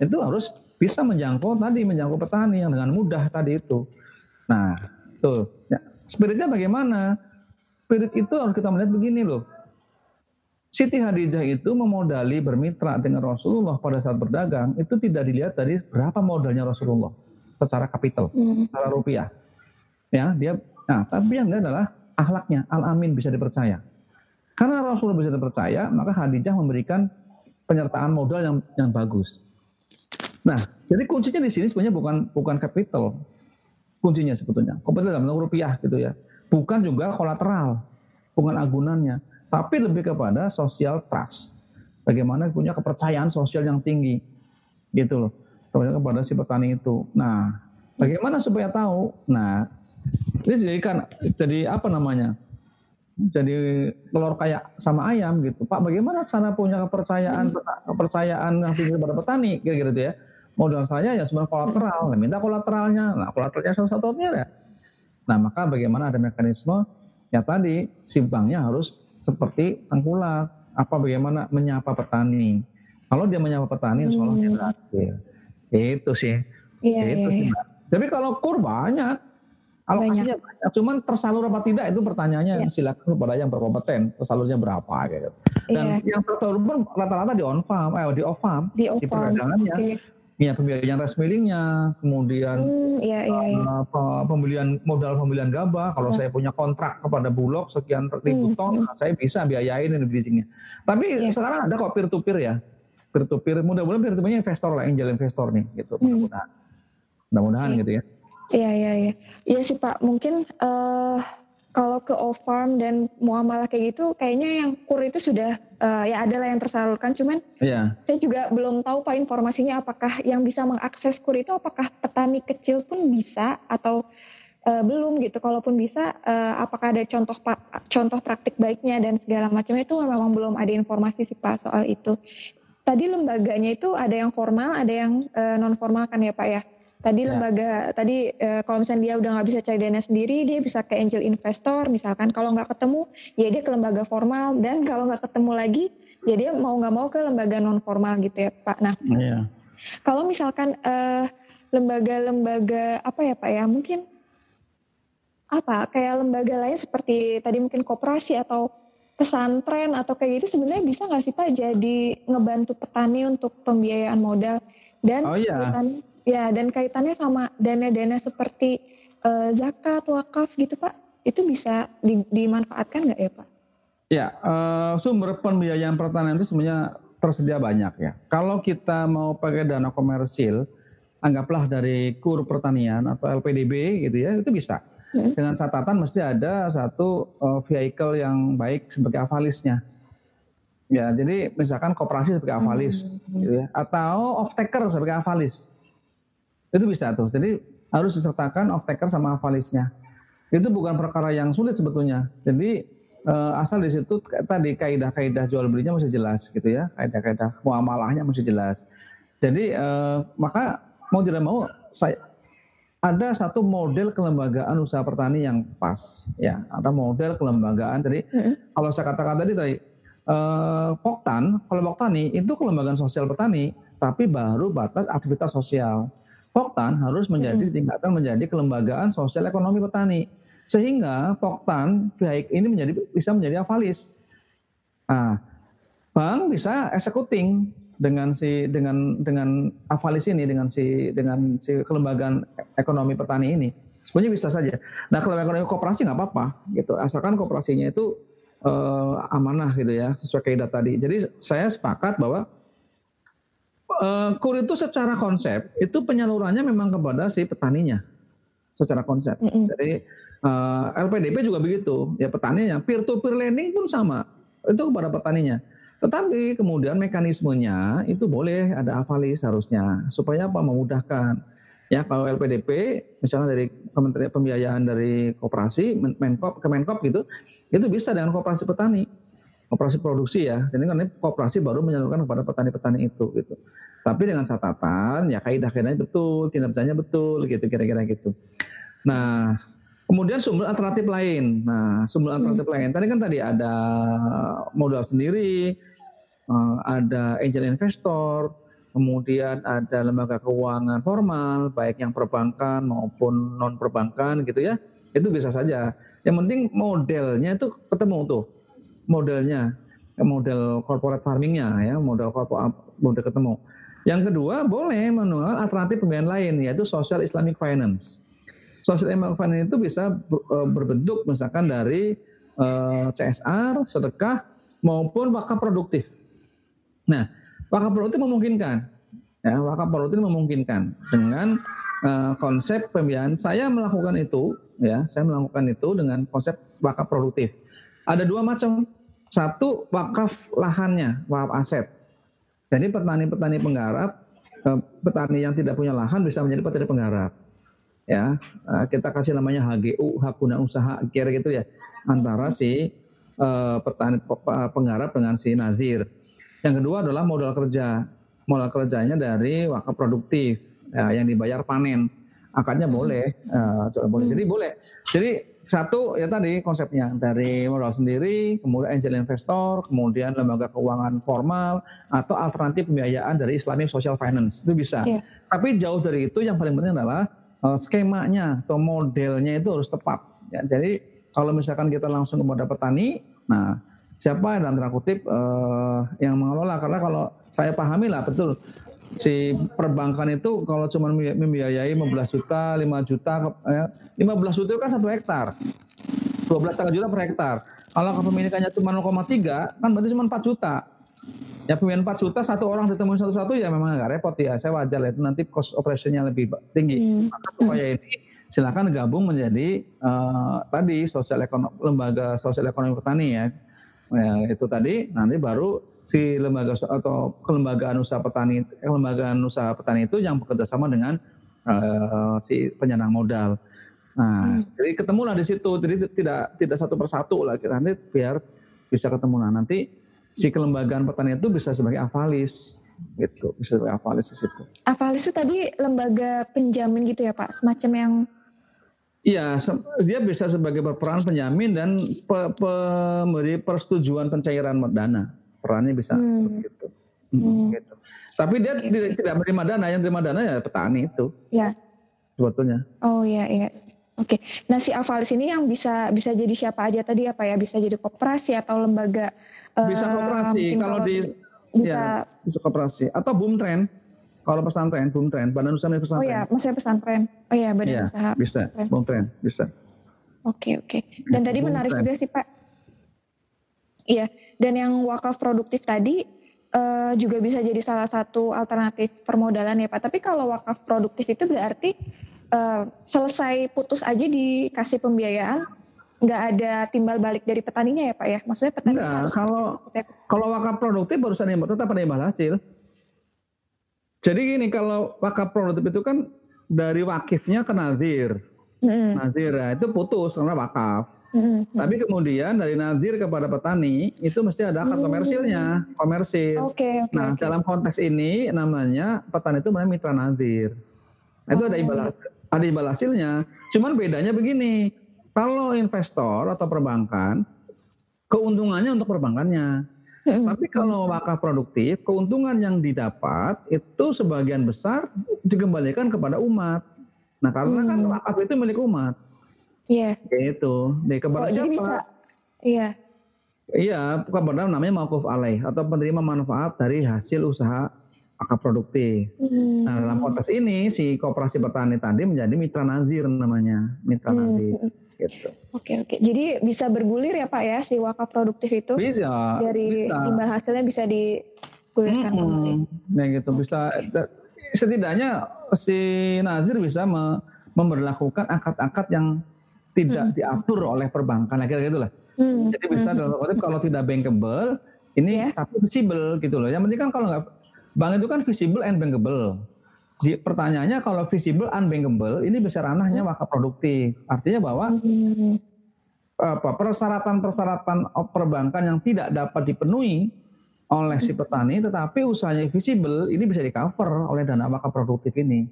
itu harus bisa menjangkau tadi menjangkau petani yang dengan mudah tadi itu. Nah, tuh ya, spiritnya bagaimana? Spirit itu harus kita melihat begini loh. Siti Hadijah itu memodali bermitra dengan Rasulullah pada saat berdagang itu tidak dilihat dari berapa modalnya Rasulullah secara kapital, hmm. secara rupiah. Ya, dia nah, tapi yang adalah akhlaknya, al-amin bisa dipercaya. Karena Rasulullah bisa dipercaya, maka Hadijah memberikan penyertaan modal yang yang bagus. Nah, jadi kuncinya di sini sebenarnya bukan bukan capital. Kuncinya sebetulnya. Capital dalam rupiah gitu ya. Bukan juga kolateral, bukan agunannya, tapi lebih kepada social trust. Bagaimana punya kepercayaan sosial yang tinggi. Gitu loh. Kepada si petani itu. Nah, bagaimana supaya tahu? Nah, ini jadi kan jadi apa namanya? jadi telur kayak sama ayam gitu. Pak, bagaimana cara punya kepercayaan kepercayaan yang tinggi kepada petani kira-kira gitu ya? Modal saya ya sebenarnya kolateral, nah, minta kolateralnya, nah kolateralnya salah satunya ya. Nah maka bagaimana ada mekanisme ya tadi si banknya harus seperti tengkulak, apa bagaimana menyapa petani. Kalau dia menyapa petani, insya Allah dia berhasil. Itu sih. Iya, itu iya, sih. Iya. Tapi kalau kur banyak, alokasinya banyak. banyak. Cuman tersalur apa tidak itu pertanyaannya iya. silakan kepada yang berkompeten. Tersalurnya berapa gitu. Dan iya. yang tersalur pun rata-rata di on farm, eh, di off farm, di, di perdagangannya. Okay. Ya pembiayaan rice millingnya, kemudian hmm, iya, iya, iya. Uh, pembelian modal pembelian gabah. Kalau iya. saya punya kontrak kepada Bulog sekian ribu hmm, ton, hmm. saya bisa biayain ini bisnisnya. Tapi iya. sekarang ada kok peer to peer ya, peer to peer. Mudah-mudahan peer to peernya investor lah, angel investor nih, gitu. Hmm. Mudah-mudahan, mudah-mudahan iya. gitu ya. Iya iya iya. Iya sih Pak, mungkin uh, kalau ke off farm dan muamalah kayak gitu kayaknya yang kur itu sudah uh, ya adalah yang tersalurkan cuman yeah. saya juga belum tahu pak informasinya apakah yang bisa mengakses kur itu apakah petani kecil pun bisa atau uh, belum gitu. Kalaupun bisa, uh, apakah ada contoh contoh praktik baiknya dan segala macam itu memang belum ada informasi sih Pak soal itu. Tadi lembaganya itu ada yang formal, ada yang uh, non formal kan ya Pak ya. Tadi ya. lembaga, tadi uh, kalau misalnya dia udah nggak bisa cari dana sendiri, dia bisa ke angel investor misalkan. Kalau nggak ketemu, ya dia ke lembaga formal dan kalau nggak ketemu lagi, ya dia mau nggak mau ke lembaga non formal gitu ya Pak. Nah, ya. kalau misalkan lembaga lembaga-lembaga apa ya Pak ya, mungkin apa kayak lembaga lain seperti tadi mungkin koperasi atau pesantren atau kayak gitu sebenarnya bisa nggak sih Pak jadi ngebantu petani untuk pembiayaan modal dan oh, iya. Ya, dan kaitannya sama dana-dana seperti uh, zakat, wakaf gitu Pak, itu bisa di, dimanfaatkan nggak ya Pak? Ya, uh, sumber pembiayaan pertanian itu sebenarnya tersedia banyak ya. Kalau kita mau pakai dana komersil, anggaplah dari kur pertanian atau LPDB gitu ya, itu bisa. Hmm. Dengan catatan mesti ada satu uh, vehicle yang baik sebagai avalisnya. Ya, jadi misalkan koperasi sebagai avalis, hmm. gitu ya, atau off taker sebagai avalis. Itu bisa tuh. Jadi harus disertakan off taker sama avalisnya. Itu bukan perkara yang sulit sebetulnya. Jadi uh, asal di situ tadi kaidah-kaidah jual belinya masih jelas gitu ya. Kaidah-kaidah muamalahnya masih jelas. Jadi uh, maka mau tidak mau saya ada satu model kelembagaan usaha petani yang pas ya ada model kelembagaan tadi hmm. kalau saya katakan tadi tadi uh, Poktan kalau Poktani itu kelembagaan sosial petani tapi baru batas aktivitas sosial Poktan harus menjadi ditingkatkan menjadi kelembagaan sosial ekonomi petani sehingga Poktan baik ini menjadi bisa menjadi avalis. Nah, bank bisa executing dengan si dengan dengan avalis ini dengan si dengan si kelembagaan ekonomi petani ini sebenarnya bisa saja. Nah kalau ekonomi kooperasi nggak apa-apa gitu asalkan kooperasinya itu uh, amanah gitu ya sesuai kaidah tadi. Jadi saya sepakat bahwa uh, kur itu secara konsep itu penyalurannya memang kepada si petaninya secara konsep. Mm -hmm. Jadi uh, eh, LPDP juga begitu, ya petaninya. Peer to peer lending pun sama, itu kepada petaninya. Tetapi kemudian mekanismenya itu boleh ada avalis harusnya supaya apa memudahkan. Ya kalau LPDP misalnya dari Kementerian Pembiayaan dari Koperasi, Menkop, Kemenkop gitu, itu bisa dengan koperasi petani operasi produksi ya. Jadi kan kooperasi baru menyalurkan kepada petani-petani itu gitu. Tapi dengan catatan ya kaidah-kaidahnya betul, kinerjanya betul gitu kira-kira gitu. Nah, kemudian sumber alternatif lain. Nah, sumber alternatif hmm. lain. Tadi kan tadi ada modal sendiri, eh, ada angel investor, kemudian ada lembaga keuangan formal, baik yang perbankan maupun non perbankan gitu ya. Itu bisa saja. Yang penting modelnya itu ketemu tuh modelnya, model corporate farmingnya ya, model model ketemu. Yang kedua boleh mengenal alternatif pembiayaan lain yaitu social islamic finance. Social islamic finance itu bisa e, berbentuk misalkan dari e, CSR, sedekah maupun wakaf produktif. Nah, wakaf produktif memungkinkan. Ya, wakaf produktif memungkinkan dengan uh, konsep pembiayaan. Saya melakukan itu, ya, saya melakukan itu dengan konsep wakaf produktif. Ada dua macam. Satu, wakaf lahannya, wakaf aset. Jadi petani-petani penggarap, eh, petani yang tidak punya lahan bisa menjadi petani penggarap. Ya, eh, kita kasih namanya HGU, hak guna usaha, kira gitu ya, antara si eh, petani penggarap dengan si nazir. Yang kedua adalah modal kerja. Modal kerjanya dari wakaf produktif ya, yang dibayar panen. Akadnya boleh, uh, boleh. Jadi boleh. Jadi satu ya tadi konsepnya dari modal sendiri, kemudian angel investor, kemudian lembaga keuangan formal atau alternatif pembiayaan dari Islamic Social Finance itu bisa. Yeah. Tapi jauh dari itu yang paling penting adalah uh, skemanya atau modelnya itu harus tepat. Ya, jadi kalau misalkan kita langsung kepada petani, nah siapa yang dalam tanda kutip uh, yang mengelola karena kalau saya pahami lah betul si perbankan itu kalau cuma membiayai 15 juta, 5 juta, ya, 15 juta itu kan satu hektar, 12 juta per hektar. Kalau kepemilikannya cuma 0,3 kan berarti cuma 4 juta. Ya pemilihan 4 juta satu orang ditemuin satu-satu ya memang agak repot ya. Saya wajar lah itu nanti cost operasinya lebih tinggi. Hmm. Maka supaya ini silakan gabung menjadi uh, tadi sosial ekonomi lembaga sosial ekonomi petani ya. ya itu tadi nanti baru si lembaga atau kelembagaan usaha petani kelembagaan usaha petani itu yang bekerja sama dengan uh, si penyandang modal. Nah, hmm. jadi ketemulah di situ. Jadi tidak tidak satu persatu lah kita nanti biar bisa ketemu. Nah, nanti si kelembagaan pertanian itu bisa sebagai avalis gitu, bisa sebagai avalis di situ. Avalis itu tadi lembaga penjamin gitu ya Pak, semacam yang Iya, dia bisa sebagai berperan penjamin dan pe, pemberi persetujuan pencairan dana. Perannya bisa hmm. seperti itu. Hmm. hmm. Gitu. Tapi dia okay. tidak, tidak menerima dana, yang terima dana ya petani itu. Ya. Sebetulnya. Oh iya iya. Oke. Nah si avalis ini yang bisa bisa jadi siapa aja tadi apa ya? Bisa jadi koperasi atau lembaga Bisa koperasi kalau di bisa, ya, bisa koperasi atau boom trend kalau pesantren, boom trend, badan usaha pesantren. Oh iya, maksudnya pesantren. Oh iya, badan ya, usaha. Bisa, boom trend, bisa. Oke, oke. Dan tadi boom menarik trend. juga sih Pak. Iya, dan yang wakaf produktif tadi uh, juga bisa jadi salah satu alternatif permodalan ya Pak. Tapi kalau wakaf produktif itu berarti uh, selesai putus aja dikasih pembiayaan, nggak ada timbal balik dari petaninya ya Pak ya? Maksudnya petani Enggak, harus kalau kalau wakaf produktif barusan tetap ada imbal hasil. Jadi gini kalau wakaf produktif itu kan dari wakifnya ke nazir. Mm. Nazir ya, itu putus karena wakaf. Mm. Tapi kemudian dari nazir kepada petani itu mesti ada akad komersilnya, komersil. Okay, okay, nah, okay. dalam konteks ini namanya petani itu namanya mitra nazir. Nah, itu ada imbal ada imbal hasilnya. Cuman bedanya begini, kalau investor atau perbankan keuntungannya untuk perbankannya. Tapi kalau wakaf produktif, keuntungan yang didapat itu sebagian besar dikembalikan kepada umat. Nah, karena kan hmm. kan wakaf itu milik umat. Iya. Yeah. Itu. Di kepada oh, siapa? bisa. Iya. Iya, kepada namanya mauquf alaih atau penerima manfaat dari hasil usaha wakaf produktif. Hmm. Nah, dalam konteks ini si koperasi petani tadi menjadi mitra nazir namanya, mitra hmm. nazir. Gitu. Oke oke. Jadi bisa bergulir ya Pak ya si wakaf produktif itu? Bisa. Dari bisa. imbal hasilnya bisa digulirkan hmm. Nah gitu okay. bisa. Setidaknya si Nazir bisa me memperlakukan akad-akad yang tidak hmm. diatur oleh perbankan, kira-kira gitulah. Hmm. Jadi bisa hmm. dalam konteks kalau tidak bankable, ini yeah. tapi visible gitu loh. Yang penting kan kalau nggak bank itu kan visible and bankable pertanyaannya kalau visible unbankable ini bisa ranahnya wakaf hmm. produktif. Artinya bahwa hmm. apa persyaratan-persyaratan perbankan yang tidak dapat dipenuhi oleh si petani tetapi usahanya visible ini bisa di cover oleh dana wakaf produktif ini.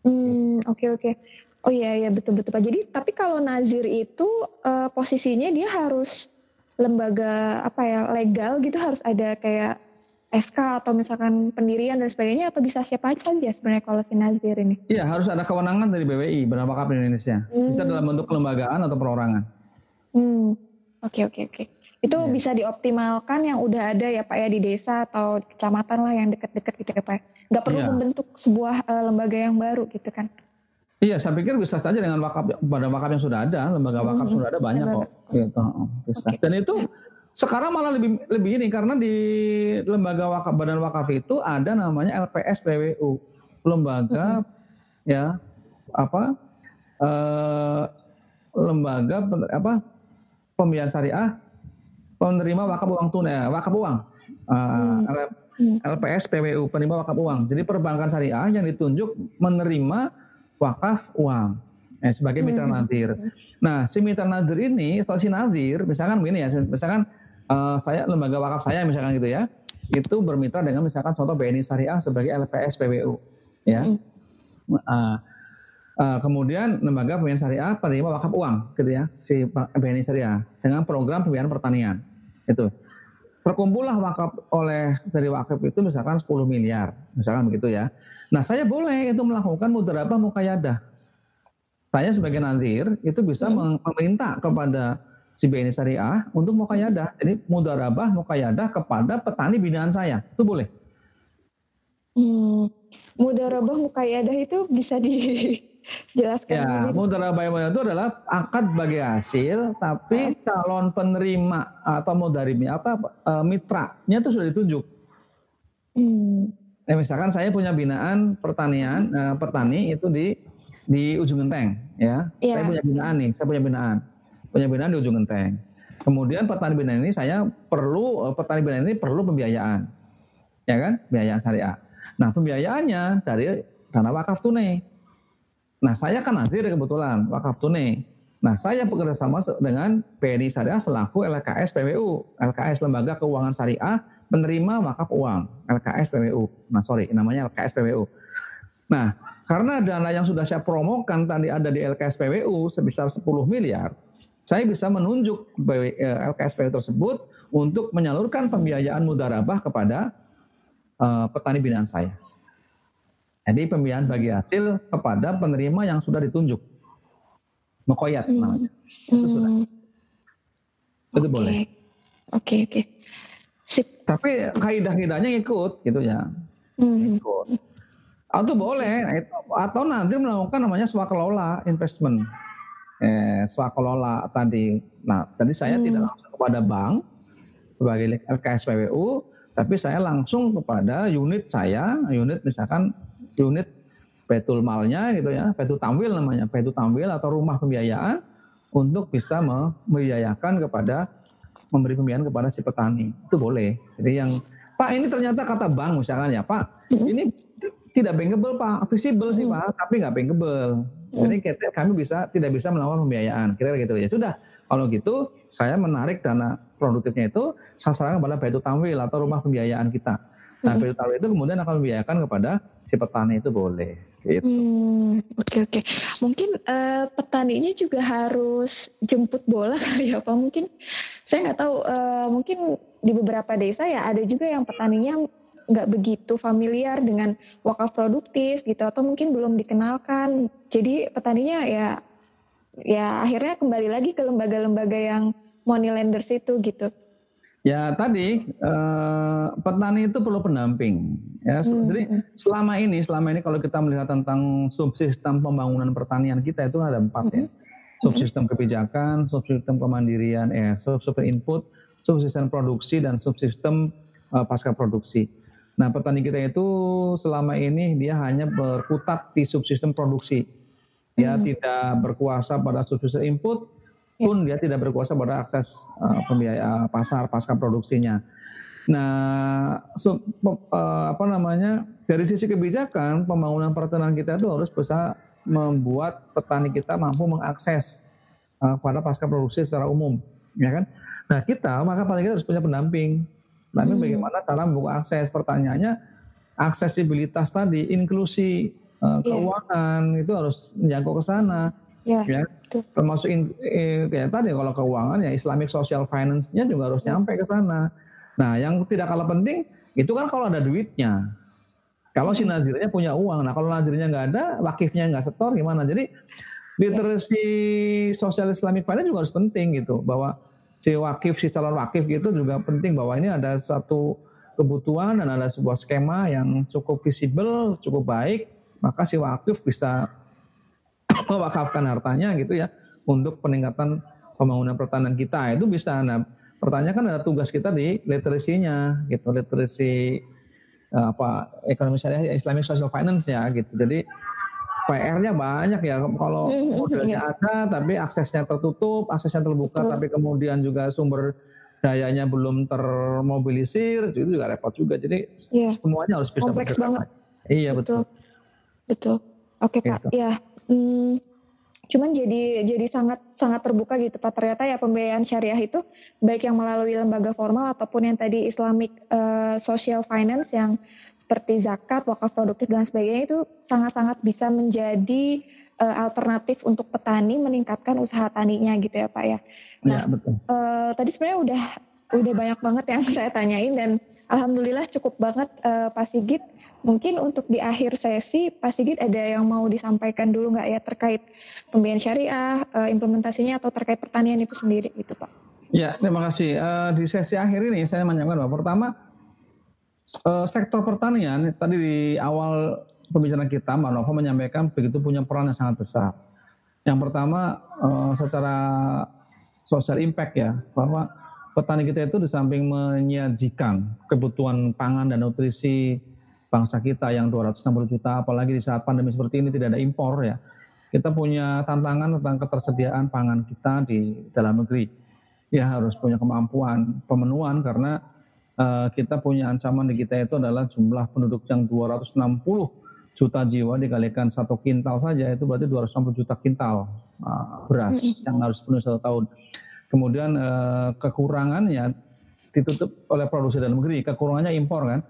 Hmm, oke okay, oke. Okay. Oh iya iya betul betul Pak. Jadi tapi kalau nazir itu uh, posisinya dia harus lembaga apa ya legal gitu harus ada kayak SK atau misalkan pendirian dan sebagainya atau bisa siapa aja sebenarnya kalau si Nazir ini? Iya harus ada kewenangan dari BWI Badan Wakaf Indonesia. Hmm. Bisa dalam bentuk kelembagaan atau perorangan. Hmm. Oke oke oke. Itu ya. bisa dioptimalkan yang udah ada ya Pak ya di desa atau di kecamatan lah yang deket-deket gitu ya Pak. Gak perlu ya. membentuk sebuah uh, lembaga yang baru gitu kan? Iya, saya pikir bisa saja dengan wakaf badan wakaf yang sudah ada, lembaga wakaf hmm. sudah ada banyak kok. Gitu. Bisa. Okay. Dan itu sekarang malah lebih lebih ini karena di lembaga wakaf badan wakaf itu ada namanya LPS PWU, lembaga hmm. ya apa eh, lembaga apa pembiayaan syariah penerima wakaf uang tunai wakaf uang uh, hmm. LPS PWU penerima wakaf uang. Jadi perbankan syariah yang ditunjuk menerima wakaf uang eh, sebagai mitra hmm. nadir. Nah, si mitra nadir ini, atau si nadir, misalkan begini ya, misalkan uh, saya lembaga wakaf saya misalkan gitu ya, itu bermitra dengan misalkan contoh BNI Syariah sebagai LPS PWU, ya. Uh, uh, kemudian lembaga pembiayaan syariah penerima wakaf uang, gitu ya, si BNI Syariah dengan program pembiayaan pertanian, itu. Terkumpullah wakaf oleh dari wakaf itu misalkan 10 miliar, misalkan begitu ya. Nah saya boleh itu melakukan mudarabah mukayadah. Saya sebagai nazir itu bisa hmm. meminta kepada si BNI Syariah untuk mukayadah. Jadi mudarabah mukayadah kepada petani binaan saya. Itu boleh. Hmm, mudarabah mukayadah itu bisa dijelaskan? Ya, mudarabah itu adalah akad bagi hasil, tapi calon penerima atau mudaribnya apa e, mitranya itu sudah ditunjuk. Hmm. Eh, misalkan saya punya binaan pertanian, uh, petani itu di di ujung genteng, ya. Yeah. Saya punya binaan nih, saya punya binaan punya binaan di ujung genteng. Kemudian petani binaan ini saya perlu eh, petani binaan ini perlu pembiayaan, ya kan, pembiayaan syariah. Nah pembiayaannya dari dana wakaf tunai. Nah saya kan nazir kebetulan wakaf tunai. Nah saya bekerja sama dengan BNI Syariah selaku LKS PWU, LKS Lembaga Keuangan Syariah penerima wakaf uang, LKS PWU. Nah sorry namanya LKS PWU. Nah karena dana yang sudah saya promokan tadi ada di LKS PWU sebesar 10 miliar, saya bisa menunjuk eh, LKS PWU tersebut untuk menyalurkan pembiayaan mudarabah kepada uh, petani binaan saya. Jadi pembiayaan bagi hasil kepada penerima yang sudah ditunjuk. Mekoyat hmm. namanya. Itu hmm. sudah. Itu okay. boleh. Oke, okay, oke. Okay. Tapi kaidah-kaidahnya ikut gitu ya. Hmm. Ikut. Atau boleh, atau nanti melakukan namanya swakelola investment. Eh, swakelola tadi. Nah, tadi saya hmm. tidak langsung kepada bank sebagai LKS PWU, tapi saya langsung kepada unit saya, unit misalkan unit betul malnya gitu ya, betul tamwil namanya, betul tamwil atau rumah pembiayaan untuk bisa membiayakan kepada memberi pembiayaan kepada si petani. Itu boleh. Jadi yang Pak ini ternyata kata bank misalkan ya, Pak, ini tidak bankable Pak, visible sih Pak, tapi nggak bankable. Jadi kita, kami bisa tidak bisa melakukan pembiayaan. Kira gitu ya. Sudah, kalau gitu saya menarik dana produktifnya itu sasaran kepada betul tamwil atau rumah pembiayaan kita. Nah, betul tamwil itu kemudian akan membiayakan kepada si petani itu boleh. Gitu. Hmm, oke oke. Mungkin uh, petaninya juga harus jemput bola *laughs* kali ya Pak. Mungkin saya nggak tahu. Uh, mungkin di beberapa desa ya ada juga yang petaninya nggak begitu familiar dengan wakaf produktif gitu atau mungkin belum dikenalkan. Jadi petaninya ya ya akhirnya kembali lagi ke lembaga-lembaga yang money lenders itu gitu. Ya tadi eh, petani itu perlu pendamping. Ya, hmm. jadi selama ini selama ini kalau kita melihat tentang subsistem pembangunan pertanian kita itu ada empat ya. hmm. ya. Subsistem kebijakan, subsistem kemandirian, eh, subsistem input, subsistem produksi dan subsistem uh, pasca produksi. Nah petani kita itu selama ini dia hanya berkutat di subsistem produksi. Dia hmm. tidak berkuasa pada subsistem input, Ya. Pun dia tidak berkuasa pada akses uh, pembiayaan pasar pasca produksinya. Nah, so, uh, apa namanya dari sisi kebijakan pembangunan pertanian kita itu harus bisa membuat petani kita mampu mengakses uh, pada pasca produksi secara umum, ya kan? Nah kita maka paling kita harus punya pendamping. Tapi hmm. bagaimana cara membuka akses? Pertanyaannya aksesibilitas tadi, inklusi uh, keuangan yeah. itu harus menjangkau ke sana Ya, ya. Termasuk in, eh, ya, tadi kalau keuangan ya Islamic Social Finance-nya juga harus ya. nyampe ke sana. Nah, yang tidak kalah penting itu kan kalau ada duitnya. Kalau si nazirnya punya uang, nah kalau nazirnya nggak ada, wakifnya nggak setor gimana? Jadi literasi sosial Islamic Finance juga harus penting gitu, bahwa si wakif, si calon wakif gitu juga penting bahwa ini ada suatu kebutuhan dan ada sebuah skema yang cukup visible, cukup baik, maka si wakif bisa mewakafkan hartanya gitu ya untuk peningkatan pembangunan pertanian kita itu bisa. Nah, pertanyaan kan ada tugas kita di literasinya gitu, literasi eh, apa ekonomi syariah Islamic Social Finance ya gitu. Jadi PR-nya banyak ya kalau modalnya ada tapi aksesnya tertutup, aksesnya terbuka Betul. tapi kemudian juga sumber dayanya belum termobilisir itu juga repot juga. Jadi yeah. semuanya harus bisa kompleks banget. Iya betul. Betul. Oke okay, Pak. Ya Hmm, cuman jadi jadi sangat sangat terbuka gitu Pak. Ternyata ya pembiayaan syariah itu baik yang melalui lembaga formal ataupun yang tadi Islamic uh, Social Finance yang seperti zakat, wakaf produktif dan sebagainya itu sangat-sangat bisa menjadi uh, alternatif untuk petani meningkatkan usaha taninya gitu ya Pak ya. Nah, ya, betul. Uh, tadi sebenarnya udah udah banyak banget yang *laughs* saya tanyain dan alhamdulillah cukup banget uh, Pak Sigit Mungkin untuk di akhir sesi, Pak Sigit ada yang mau disampaikan dulu nggak ya terkait pembiayaan syariah, uh, implementasinya atau terkait pertanian itu sendiri gitu Pak? Ya, terima kasih. Uh, di sesi akhir ini saya menyampaikan bahwa pertama uh, sektor pertanian tadi di awal pembicaraan kita Mbak Nova menyampaikan begitu punya peran yang sangat besar. Yang pertama secara social impact ya bahwa petani kita itu di samping menyajikan kebutuhan pangan dan nutrisi bangsa kita yang 260 juta, apalagi di saat pandemi seperti ini tidak ada impor ya. Kita punya tantangan tentang ketersediaan pangan kita di dalam negeri. Ya harus punya kemampuan pemenuhan karena uh, kita punya ancaman di kita itu adalah jumlah penduduk yang 260 juta jiwa dikalikan satu kintal saja itu berarti 260 juta kintal uh, beras mm -hmm. yang harus penuh satu tahun. Kemudian uh, kekurangannya ditutup oleh produksi dalam negeri, kekurangannya impor kan.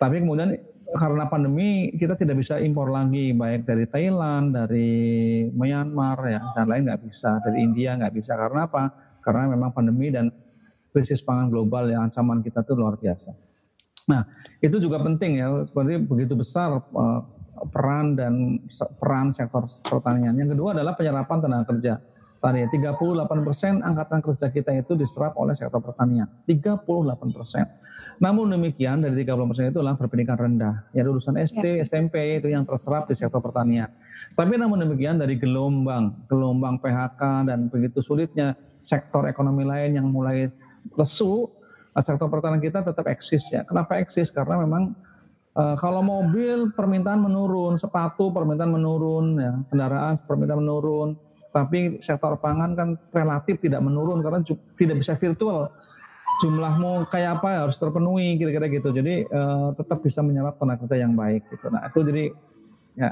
Tapi kemudian karena pandemi kita tidak bisa impor lagi baik dari Thailand, dari Myanmar ya dan lain nggak bisa, dari India nggak bisa karena apa? Karena memang pandemi dan krisis pangan global yang ancaman kita itu luar biasa. Nah itu juga penting ya, seperti begitu besar uh, peran dan peran sektor pertanian. Yang kedua adalah penyerapan tenaga kerja. Tadi 38 persen angkatan kerja kita itu diserap oleh sektor pertanian. 38 persen. Namun demikian dari 30 persen itulah berpendidikan rendah. Ya lulusan SD, ya. SMP itu yang terserap di sektor pertanian. Tapi namun demikian dari gelombang, gelombang PHK dan begitu sulitnya sektor ekonomi lain yang mulai lesu, sektor pertanian kita tetap eksis ya. Kenapa eksis? Karena memang Uh, kalau mobil permintaan menurun, sepatu permintaan menurun, ya, kendaraan permintaan menurun, tapi sektor pangan kan relatif tidak menurun karena tidak bisa virtual. Jumlahmu kayak apa ya harus terpenuhi kira-kira gitu. Jadi uh, tetap bisa menyerap tenaga kerja yang baik gitu. Nah itu jadi ya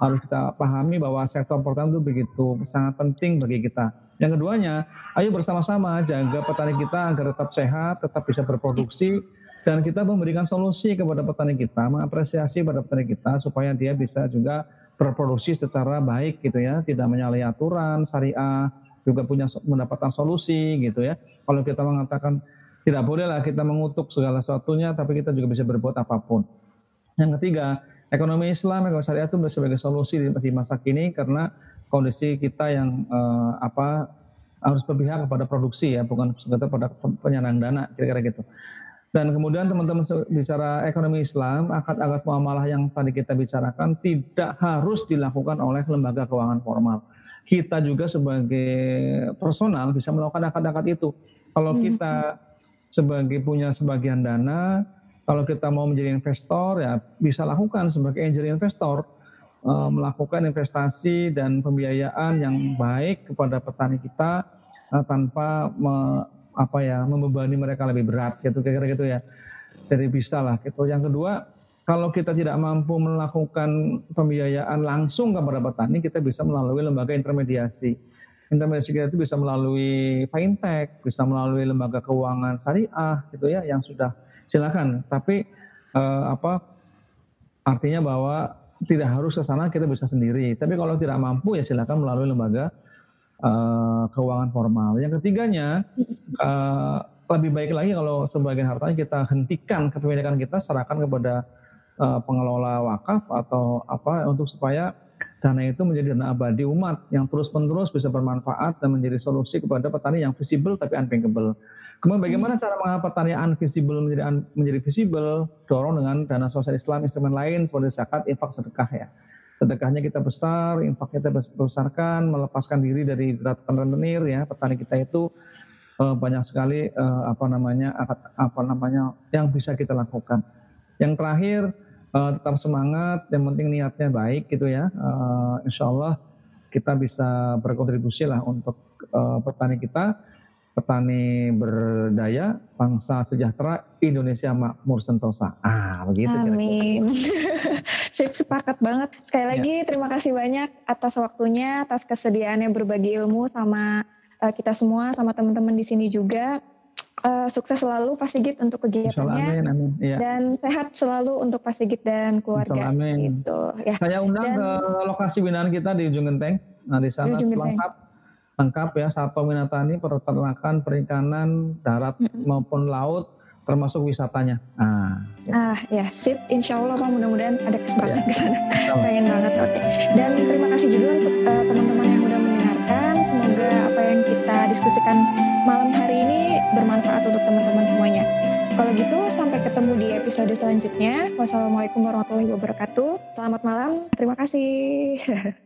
harus kita pahami bahwa sektor pertanian itu begitu sangat penting bagi kita. Yang keduanya, ayo bersama-sama jaga petani kita agar tetap sehat, tetap bisa berproduksi dan kita memberikan solusi kepada petani kita, mengapresiasi pada petani kita supaya dia bisa juga berproduksi secara baik gitu ya, tidak menyalahi aturan syariah, juga punya mendapatkan solusi gitu ya. Kalau kita mengatakan tidak bolehlah kita mengutuk segala sesuatunya, tapi kita juga bisa berbuat apa pun. Yang ketiga, ekonomi Islam, ekonomi syariah itu sebagai solusi di masa kini karena kondisi kita yang eh, apa harus berpihak kepada produksi ya, bukan sekedar pada penyandang dana, kira-kira gitu. Dan kemudian teman-teman bicara ekonomi Islam, akad-akad muamalah yang tadi kita bicarakan tidak harus dilakukan oleh lembaga keuangan formal. Kita juga sebagai personal bisa melakukan akad-akad itu. Kalau hmm. kita sebagai punya sebagian dana, kalau kita mau menjadi investor ya bisa lakukan sebagai angel investor eh, melakukan investasi dan pembiayaan yang baik kepada petani kita eh, tanpa apa ya membebani mereka lebih berat gitu kira-kira gitu ya. Jadi bisa lah gitu. Yang kedua, kalau kita tidak mampu melakukan pembiayaan langsung kepada petani, kita bisa melalui lembaga intermediasi. Intermediasi kita itu bisa melalui fintech, bisa melalui lembaga keuangan syariah gitu ya yang sudah silakan. Tapi eh, apa artinya bahwa tidak harus ke sana kita bisa sendiri. Tapi kalau tidak mampu ya silakan melalui lembaga uh, keuangan formal. Yang ketiganya uh, lebih baik lagi kalau sebagian hartanya kita hentikan kepemilikan kita serahkan kepada uh, pengelola wakaf atau apa untuk supaya dana itu menjadi dana abadi umat yang terus-menerus bisa bermanfaat dan menjadi solusi kepada petani yang visible tapi unbankable. Kemudian bagaimana cara mengapa petani unvisible menjadi un, menjadi visible? Dorong dengan dana sosial Islam instrumen lain seperti zakat, infak, sedekah ya sedekahnya kita besar, infaknya kita besarkan, melepaskan diri dari gerakan rentenir ya, petani kita itu uh, banyak sekali uh, apa namanya apa namanya yang bisa kita lakukan. Yang terakhir uh, tetap semangat, yang penting niatnya baik gitu ya. Uh, insya Allah kita bisa berkontribusi lah untuk uh, petani kita, petani berdaya, bangsa sejahtera, Indonesia makmur sentosa. Ah, begitu. Amin. *laughs* Sip, sepakat banget. Sekali ya. lagi ya. terima kasih banyak atas waktunya, atas kesediaannya berbagi ilmu sama uh, kita semua, sama teman-teman di sini juga. Uh, sukses selalu Pak Sigit untuk kegiatannya amin, amin. Ya. dan sehat selalu untuk Pak Sigit dan keluarga. Amin. Gitu. Ya. Saya undang dan, ke lokasi binaan kita di Ujung Genteng. Nah di sana di lengkap lengkap ya saat peminatani peternakan perikanan darat mm -hmm. maupun laut termasuk wisatanya. Ah, ya. ah ya sip. Insya Allah Pak mudah-mudahan ada kesempatan ya. ke sana. Pengen banget. Oke. Okay. Dan terima kasih juga untuk uh, teman-teman yang diskusikan malam hari ini bermanfaat untuk teman-teman semuanya. Kalau gitu sampai ketemu di episode selanjutnya. Wassalamualaikum warahmatullahi wabarakatuh. Selamat malam. Terima kasih. *laughs*